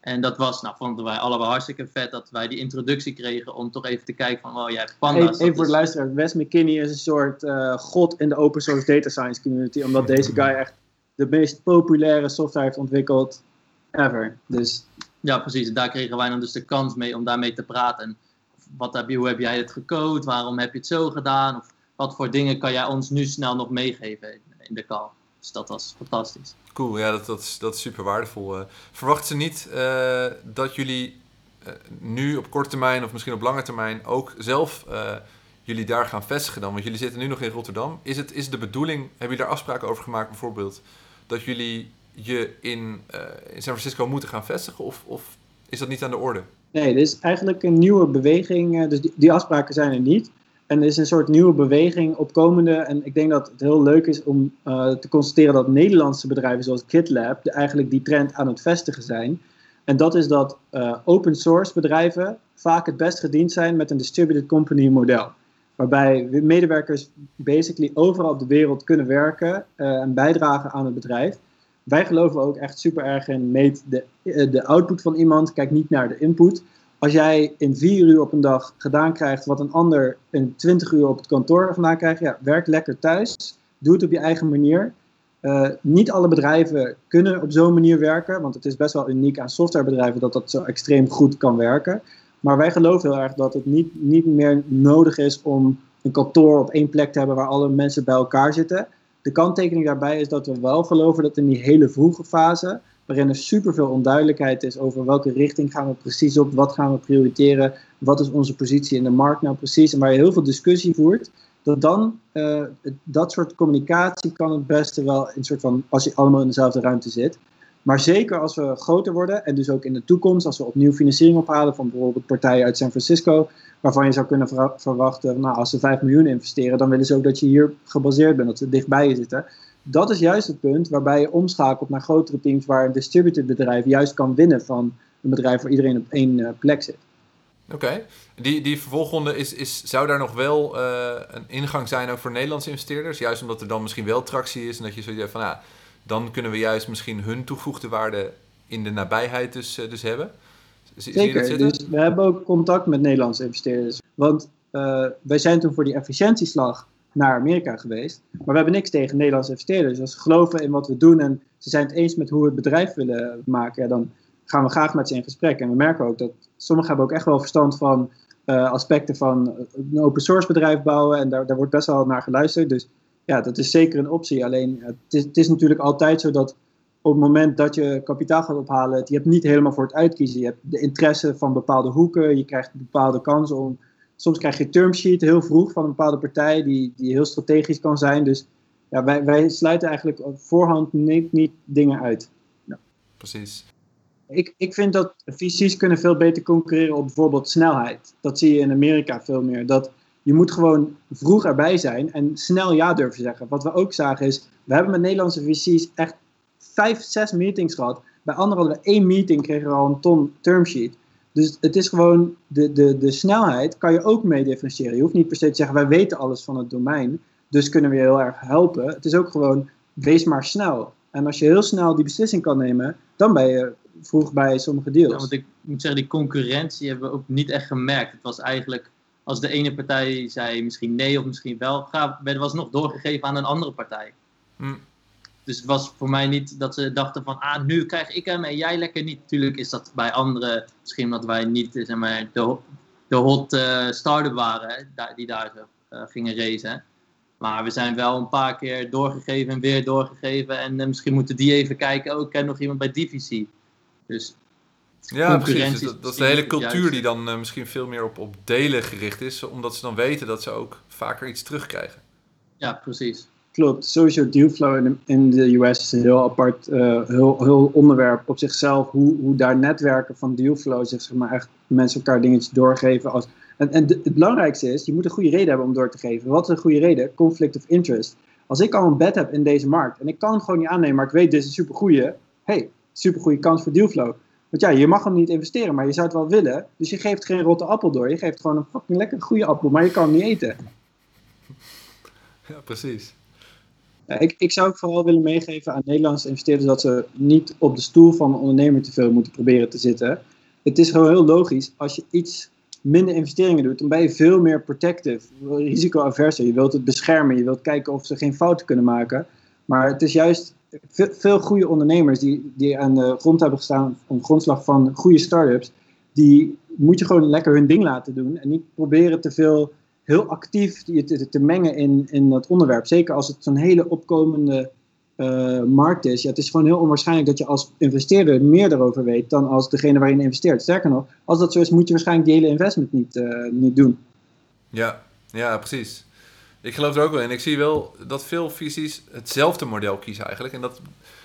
En dat was, nou, vonden wij allebei hartstikke vet dat wij die introductie kregen om toch even te kijken van, oh, jij hebt panda's. Even, even voor de luisteraar, Wes McKinney is een soort uh, god in de open source data science community, omdat deze guy echt de meest populaire software heeft ontwikkeld ever. Dus... Ja, precies. Daar kregen wij dan dus de kans mee om daarmee te praten. Wat heb je, hoe heb jij het gecode? Waarom heb je het zo gedaan? Of wat voor dingen kan jij ons nu snel nog meegeven in de call? Dus dat was fantastisch. Cool, ja, dat, dat, is, dat is super waardevol. Uh, verwachten ze niet uh, dat jullie uh, nu op korte termijn of misschien op lange termijn ook zelf jullie daar gaan vestigen dan? Want jullie zitten nu nog in Rotterdam. Is het is de bedoeling, hebben jullie daar afspraken over gemaakt bijvoorbeeld, dat jullie je in, in San Francisco moeten gaan vestigen? Of, of is dat niet aan de orde? Nee, dit is eigenlijk een nieuwe beweging. Dus die, afspraken zijn er niet. En er is een soort nieuwe beweging opkomende. En ik denk dat het heel leuk is om uh, te constateren dat Nederlandse bedrijven zoals GitLab eigenlijk die trend aan het vestigen zijn. En dat is dat uh, open source bedrijven vaak het best gediend zijn met een distributed company model. Waarbij medewerkers basically overal op de wereld kunnen werken en bijdragen aan het bedrijf. Wij geloven ook echt super erg in meet de, de output van iemand, kijk niet naar de input als jij in vier uur op een dag gedaan krijgt wat een ander in twintig uur op het kantoor vandaan krijgt, ja, werk lekker thuis. Doe het op je eigen manier. Uh, niet alle bedrijven kunnen op zo'n manier werken, want het is best wel uniek aan softwarebedrijven dat dat zo extreem goed kan werken. Maar wij geloven heel erg dat het niet, niet meer nodig is om een kantoor op één plek te hebben waar alle mensen bij elkaar zitten. De kanttekening daarbij is dat we wel geloven dat in die hele vroege fase waarin er superveel onduidelijkheid is over welke richting gaan we precies op, wat gaan we prioriteren, wat is onze positie in de markt nou precies, en waar je heel veel discussie voert, dat dan uh, dat soort communicatie kan het beste wel in soort van, als je allemaal in dezelfde ruimte zit. Maar zeker als we groter worden en dus ook in de toekomst, als we opnieuw financiering ophalen van bijvoorbeeld partijen uit San Francisco, waarvan je zou kunnen verwachten, nou als ze 5 miljoen investeren, dan willen ze ook dat je hier gebaseerd bent, dat ze dichtbij je zitten dat is juist het punt waarbij je omschakelt naar grotere teams waar een distributed bedrijf juist kan winnen van een bedrijf waar iedereen op één uh, plek zit. Oké, die, die vervolgronde is, is, zou daar nog wel uh, een ingang zijn ook voor Nederlandse investeerders? Juist omdat er dan misschien wel tractie is en dat je zoiets van, ja, dan kunnen we juist misschien hun toegevoegde waarde in de nabijheid dus, uh, dus hebben. Zeker, dus we hebben ook contact met Nederlandse investeerders. Want wij zijn toen voor die efficiëntieslag naar Amerika geweest. Maar we hebben niks tegen Nederlandse investeerders. Dus als ze geloven in wat we doen en ze zijn het eens met hoe we het bedrijf willen maken, dan gaan we graag met ze in gesprek. En we merken ook dat sommigen hebben ook echt wel verstand van uh, aspecten van een open source bedrijf bouwen. En daar, daar wordt best wel naar geluisterd. Dus ja, dat is zeker een optie. Alleen het is, het is natuurlijk altijd zo dat op het moment dat je kapitaal gaat ophalen, je hebt niet helemaal voor het uitkiezen. Je hebt de interesse van bepaalde hoeken, je krijgt bepaalde kansen om soms krijg je term sheet heel vroeg van een bepaalde partij die, die heel strategisch kan zijn. Dus ja, wij, wij sluiten eigenlijk op voorhand niet, niet dingen uit. Ja. Precies. Ik, ik vind dat VC's kunnen veel beter concurreren op bijvoorbeeld snelheid. Dat zie je in Amerika veel meer. Dat je moet gewoon vroeg erbij zijn en snel ja durven zeggen. Wat we ook zagen is, we hebben met Nederlandse VC's echt vijf, zes meetings gehad. Bij anderen hadden we één meeting, kregen we al een ton term sheet. Dus het is gewoon, de, de, de snelheid kan je ook mee differentiëren. Je hoeft niet per se te zeggen, wij weten alles van het domein, dus kunnen we je heel erg helpen. Het is ook gewoon, wees maar snel. En als je heel snel die beslissing kan nemen, dan ben je vroeg bij sommige deals. Ja, want ik moet zeggen, die concurrentie hebben we ook niet echt gemerkt. Het was eigenlijk, als de ene partij zei misschien nee of misschien wel, werd was nog doorgegeven aan een andere partij. Hm. Dus het was voor mij niet dat ze dachten van, ah, nu krijg ik hem en jij lekker niet. Tuurlijk is dat bij anderen, misschien omdat wij niet zeg maar, de, de hot uh, start-up waren, die daar zo uh, gingen racen. Maar we zijn wel een paar keer doorgegeven en weer doorgegeven. En uh, misschien moeten die even kijken, oh, ik ken nog iemand bij Divisie. Dus ja, precies. Dus dat, dat, is de hele cultuur die dan misschien veel meer op, op delen gericht is. Omdat ze dan weten dat ze ook vaker iets terugkrijgen. Ja, precies. Klopt, sowieso dealflow in de, in de US is een heel apart uh, heel, heel onderwerp op zichzelf. Hoe, hoe daar netwerken van dealflow zich zeg maar echt mensen elkaar dingetjes doorgeven. Als, en en het belangrijkste is, je moet een goede reden hebben om door te geven. Wat is een goede reden? Conflict of interest. Als ik al een bed heb in deze markt en ik kan het gewoon niet aannemen, maar ik weet dit is een supergoeie. hey, supergoeie kans voor dealflow. Want ja, je mag hem niet investeren, maar je zou het wel willen. Dus je geeft geen rotte appel door. Je geeft gewoon een fucking lekker goede appel, maar je kan hem niet eten. Ja, precies. ik, ik zou ook vooral willen meegeven aan Nederlandse investeerders dat ze niet op de stoel van een ondernemer te veel moeten proberen te zitten. Het is gewoon heel logisch. Als je iets minder investeringen doet, dan ben je veel meer protective, risicoaverser. Je wilt het beschermen, je wilt kijken of ze geen fouten kunnen maken. Maar het is juist veel goede ondernemers die, die aan de grond hebben gestaan, op grondslag van goede start-ups, die moet je gewoon lekker hun ding laten doen en niet proberen te veel heel actief je te, te, mengen in, in dat onderwerp. Zeker als het zo'n hele opkomende uh, markt is. Ja, het is gewoon heel onwaarschijnlijk dat je als investeerder meer erover weet dan als degene waarin je investeert. Sterker nog, als dat zo is, moet je waarschijnlijk die hele investment niet, uh, niet doen. Ja, ja, precies. Ik geloof er ook wel in. Ik zie wel dat veel visies hetzelfde model kiezen eigenlijk. En dat,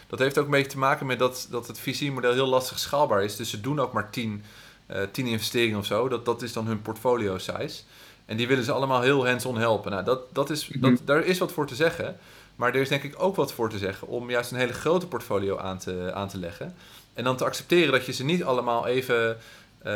dat heeft ook een beetje te maken met dat, dat het visiemodel heel lastig schaalbaar is. Dus ze doen ook maar 10 uh, tien investeringen of zo. Dat, dat is dan hun portfolio size. En die willen ze allemaal heel hands-on helpen. Nou, dat, dat is, dat, mhm. daar is wat voor te zeggen. Maar er is denk ik ook wat voor te zeggen om juist een hele grote portfolio aan te, aan te leggen. En dan te accepteren dat je ze niet allemaal even uh,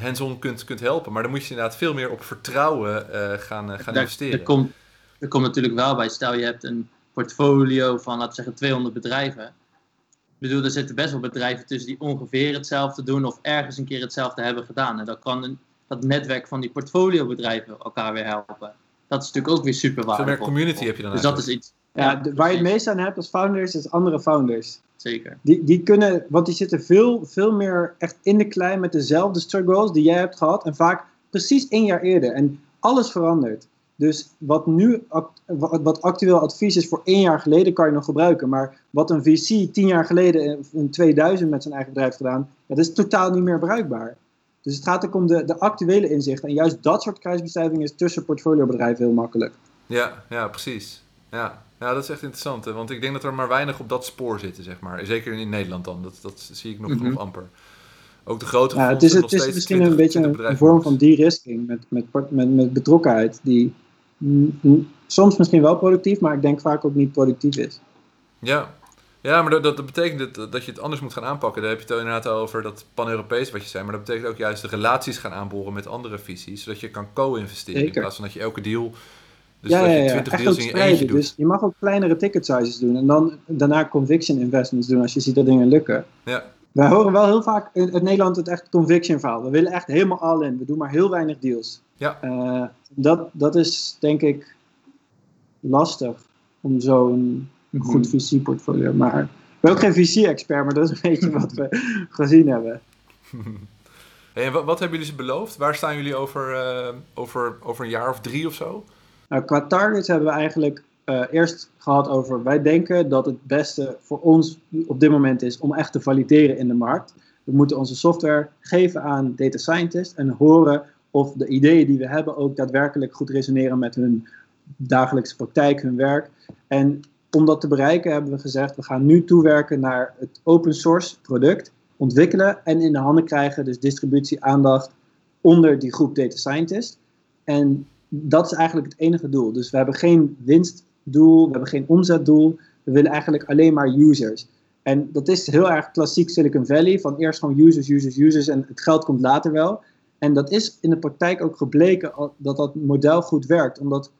hands-on kunt, kunt helpen. Maar dan moet je inderdaad veel meer op vertrouwen uh, gaan, gaan daar, investeren. Er komt, er komt natuurlijk wel bij, stel je hebt een portfolio van, laten we zeggen, 200 bedrijven. Ik bedoel, er zitten best wel bedrijven tussen die ongeveer hetzelfde doen of ergens een keer hetzelfde hebben gedaan. En dan kan een, dat netwerk van die portfoliobedrijven elkaar weer helpen. Dat is natuurlijk ook weer super waardevol. Veel meer community heb je dan Dus dat is iets. Ja, waar je het meest aan hebt als founders, is andere founders. Zeker. Die, die kunnen, want die zitten veel, veel meer echt in de klei met dezelfde struggles die jij hebt gehad. En vaak precies één jaar eerder. En alles verandert. Dus wat nu, wat actueel advies is voor één jaar geleden, kan je nog gebruiken. Maar wat een VC tien jaar geleden in 2000 met zijn eigen bedrijf gedaan, dat is totaal niet meer bruikbaar. Dus het gaat ook om de, de actuele inzichten. En juist dat soort kruisbestuiving is tussen portfoliobedrijven heel makkelijk. Ja, ja precies. Ja. Ja, dat is echt interessant. Hè? Want ik denk dat er maar weinig op dat spoor zitten, zeg maar. Zeker in Nederland dan. Dat, dat zie ik nog, mm nog amper. Ook de grote ja, het is, het is misschien een beetje een, vorm van de-risking met, met, met, met betrokkenheid. Die soms misschien wel productief, maar ik denk vaak ook niet productief is. Ja, ja, maar dat, dat betekent dat, dat je het anders moet gaan aanpakken. Daar heb je het inderdaad over dat pan-Europees wat je zei. Maar dat betekent ook juist de relaties gaan aanboren met andere visies. Zodat je kan co-investeren. In plaats van dat je elke deal... Dus ja, dat je 20 ja, deals in je eentje doet. Dus je mag ook kleinere ticket sizes doen. En dan daarna conviction investments doen als je ziet dat dingen lukken. Ja. Wij horen wel heel vaak in, Nederland het echt conviction verhaal. We willen echt helemaal all in. We doen maar heel weinig deals. Ja. Uh, dat, dat is denk ik lastig om zo'n een goed mhm. VC-portfolio. Maar ik ben ook geen VC-expert, maar dat is een beetje wat we gezien hebben. en wat, wat, hebben jullie ze beloofd? Waar staan jullie over, uh, over, over een jaar of drie of zo? Nou, qua targets hebben we eigenlijk uh, eerst gehad over... wij denken dat het beste voor ons op dit moment is om echt te valideren in de markt. We moeten onze software geven aan data scientists en horen of de ideeën die we hebben ook daadwerkelijk goed resoneren met hun dagelijkse praktijk, hun werk. En om dat te bereiken hebben we gezegd, we gaan nu toewerken naar het open source product, ontwikkelen en in de handen krijgen, dus distributie, aandacht onder die groep data scientists. En dat is eigenlijk het enige doel. Dus we hebben geen winstdoel, we hebben geen omzetdoel, we willen eigenlijk alleen maar users. En dat is heel erg klassiek Silicon Valley, van eerst gewoon users, users, users en het geld komt later wel. En dat is in de praktijk ook gebleken dat dat model goed werkt, omdat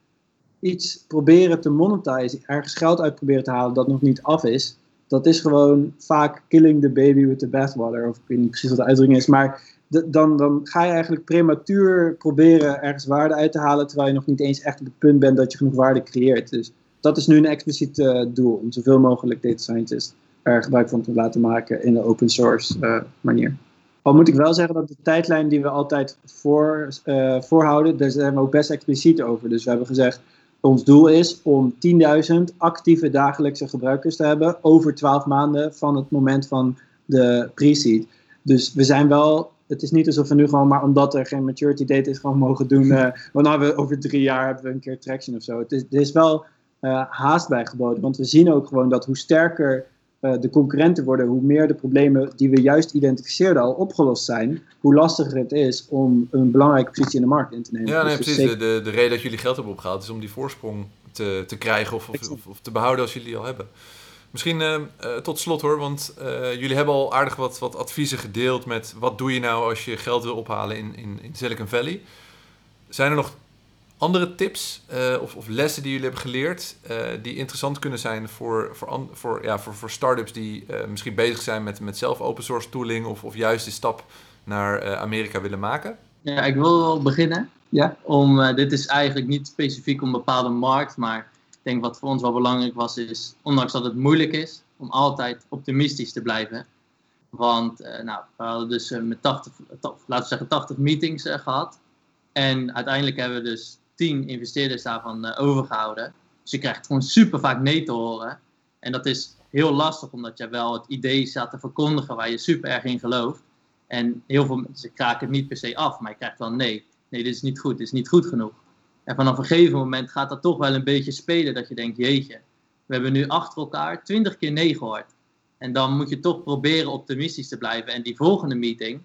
iets proberen te monetizen, ergens geld uit proberen te halen dat nog niet af is, dat is gewoon vaak killing the baby with the bathwater. Of ik weet niet precies wat de uitdrukking is, maar dan, dan ga je eigenlijk prematuur proberen ergens waarde uit te halen, terwijl je nog niet eens echt op het punt bent dat je genoeg waarde creëert. Dus dat is nu een expliciet uh, doel, om zoveel mogelijk data scientists er gebruik van te laten maken in de open source uh, manier. Al moet ik wel zeggen dat de tijdlijn die we altijd voor, uh, voorhouden, daar zijn we ook best expliciet over. Dus we hebben gezegd, ons doel is om 10.000 actieve dagelijkse gebruikers te hebben over 12 maanden van het moment van de pre-seed. Dus we zijn wel, het is niet alsof we nu gewoon maar omdat er geen maturity date is, gewoon mogen doen. Uh, want nou, we over drie jaar hebben we een keer traction of zo. Het is, er is wel uh, haast bij geboden, want we zien ook gewoon dat hoe sterker uh, de concurrenten worden, hoe meer de problemen die we juist identificeerden al opgelost zijn, hoe lastiger het is om een belangrijke positie in de markt in te nemen. Ja, nee, dus precies. De, de, de, reden dat jullie geld hebben opgehaald is om die voorsprong te, te krijgen of, of, of, te behouden als jullie die al hebben. Misschien uh, uh, tot slot hoor, want jullie hebben al aardig wat, wat adviezen gedeeld met wat doe je nou als je geld wil ophalen in, in, in Silicon Valley. Zijn er nog Andere tips of, of, lessen die jullie hebben geleerd, die interessant kunnen zijn voor, voor, voor, ja, voor, voor start-ups die misschien bezig zijn met, met zelf open source tooling of, of juist de stap naar Amerika willen maken? Ja, ik wil wel beginnen. Ja. Om, dit is eigenlijk niet specifiek om een bepaalde markt, maar denk wat voor ons wel belangrijk was, is ondanks dat het moeilijk is, om altijd optimistisch te blijven. Want nou, we hadden dus met 80, laten we zeggen 80 meetings gehad. En uiteindelijk hebben we dus tien investeerders daarvan overgehouden. Dus je krijgt gewoon super vaak nee te horen. En dat is heel lastig, omdat je wel het idee staat te verkondigen waar je super erg in gelooft. En heel veel mensen kraken het niet per se af, maar je krijgt wel nee. Nee, dit is niet goed, dit is niet goed genoeg. En vanaf een gegeven moment gaat dat toch wel een beetje spelen, dat je denkt, jeetje, we hebben nu achter elkaar twintig keer nee gehoord. En dan moet je toch proberen optimistisch te blijven. En die volgende meeting,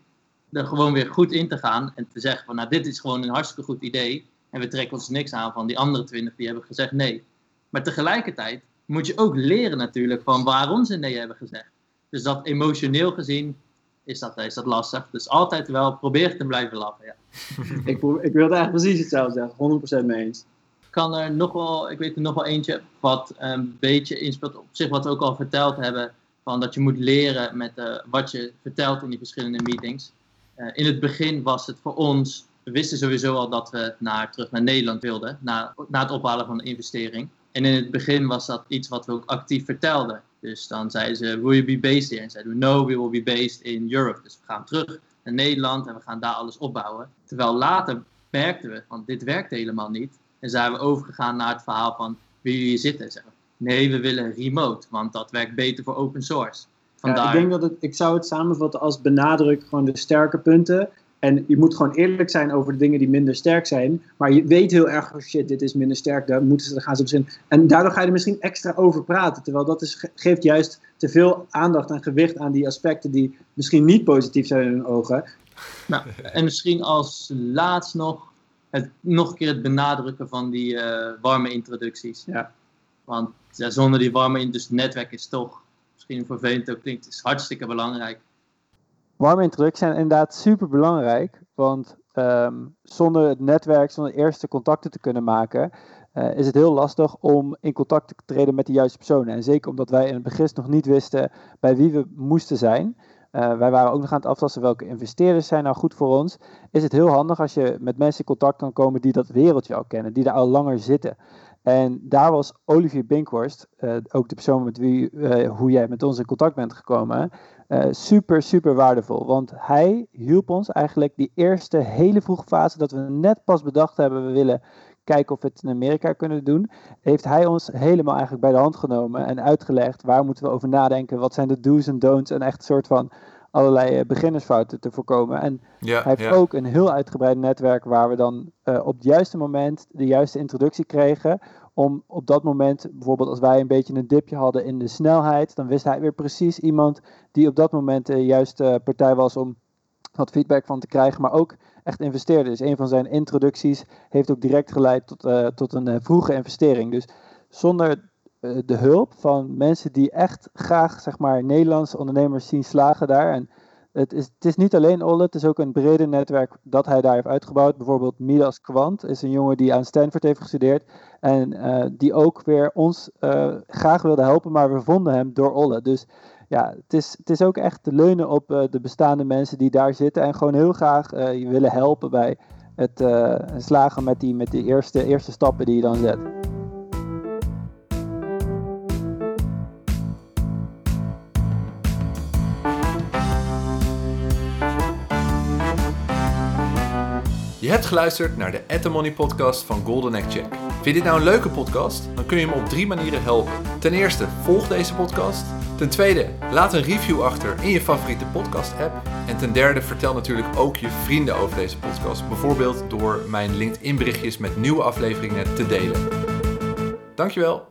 er gewoon weer goed in te gaan en te zeggen van, nou, dit is gewoon een hartstikke goed idee. En we trekken ons niks aan van die andere twintig die hebben gezegd nee. Maar tegelijkertijd moet je ook leren natuurlijk van waarom ze nee hebben gezegd. Dus dat emotioneel gezien is dat, is dat lastig. Dus altijd wel probeer te blijven lachen. Ja. ik, ik wilde eigenlijk precies hetzelfde zeggen, 100% mee eens. Kan er nog wel, ik weet er nog wel eentje, wat een beetje inspeelt op zich wat we ook al verteld hebben. Van dat je moet leren met uh, wat je vertelt in die verschillende meetings. Uh, in het begin was het voor ons we wisten sowieso al dat we naar, terug naar Nederland wilden, na, na het ophalen van de investering. En in het begin was dat iets wat we ook actief vertelden. Dus dan zeiden ze, will you be based here? En zeiden we, no, we will be based in Europe. Dus we gaan terug naar Nederland en we gaan daar alles opbouwen. Terwijl later merkten we, van dit werkt helemaal niet. En zijn we overgegaan naar het verhaal van, wil je hier zitten? Zeggen, nee, we willen remote, want dat werkt beter voor open source. Vandaar... Ja, ik denk dat het, ik zou het samenvatten als benadruk gewoon de sterke punten en je moet gewoon eerlijk zijn over de dingen die minder sterk zijn. Maar je weet heel erg, oh shit, dit is minder sterk, daar, moeten ze, daar gaan ze op zin. En daardoor ga je er misschien extra over praten. Terwijl dat is, geeft juist te veel aandacht en gewicht aan die aspecten die misschien niet positief zijn in hun ogen. Nou, en misschien als laatst nog, het, nog een keer het benadrukken van die uh, warme introducties. Ja. Want ja, zonder die warme dus het netwerk is toch, misschien vervelend ook klinkt, is hartstikke belangrijk warme introducties zijn inderdaad super belangrijk. Want ehm, zonder het netwerk, zonder eerste contacten te kunnen maken, uh, is het heel lastig om in contact te treden met de juiste personen. En zeker omdat wij in het begin nog niet wisten bij wie we moesten zijn. Uh, wij waren ook nog aan het aftasten welke investeerders zijn nou goed voor ons. Is het heel handig als je met mensen in contact kan komen die dat wereldje al kennen, die daar al langer zitten. En daar was Olivier Binkhorst, uh, ook de persoon met wie, hoe jij met ons in contact bent gekomen, uh, super, super waardevol. Want hij hielp ons eigenlijk die eerste hele vroege fase dat we net pas bedacht hebben, we willen kijken of we het in Amerika kunnen doen, heeft hij ons helemaal eigenlijk bij de hand genomen en uitgelegd waar moeten we over nadenken, wat zijn de do's en don'ts en echt een soort van allerlei eh, beginnersfouten te voorkomen. En hij heeft ook een heel uitgebreid netwerk waar we dan uh, op het juiste moment de juiste introductie kregen om op dat moment, bijvoorbeeld als wij een beetje een dipje hadden in de snelheid, dan wist hij weer precies iemand die op dat moment de juiste partij was om wat feedback van te krijgen, maar ook echt investeerde. Dus een van zijn introducties heeft ook direct geleid tot, uh, tot een uh, vroege investering. Dus zonder de hulp van mensen die echt graag zeg maar, Nederlandse ondernemers zien slagen daar. En het is, het is niet alleen Olle, het is ook een breder netwerk dat hij daar heeft uitgebouwd. Bijvoorbeeld Midas Kwant is een jongen die aan Stanford heeft gestudeerd. En uh, die ook weer ons uh, graag wilde helpen, maar we vonden hem door Olle. Dus ja, het is, het is ook echt te leunen op de bestaande mensen die daar zitten. En gewoon heel graag willen helpen bij het slagen met die, met die eerste, eerste stappen die je dan zet. Hebt geluisterd naar de At Money podcast van Golden Egg Check. Vind je dit nou een leuke podcast? Dan kun je me op drie manieren helpen. Ten eerste, volg deze podcast. Ten tweede, laat een review achter in je favoriete podcast app. En ten derde, vertel natuurlijk ook je vrienden over deze podcast. Bijvoorbeeld door mijn LinkedIn berichtjes met nieuwe afleveringen te delen. Dankjewel.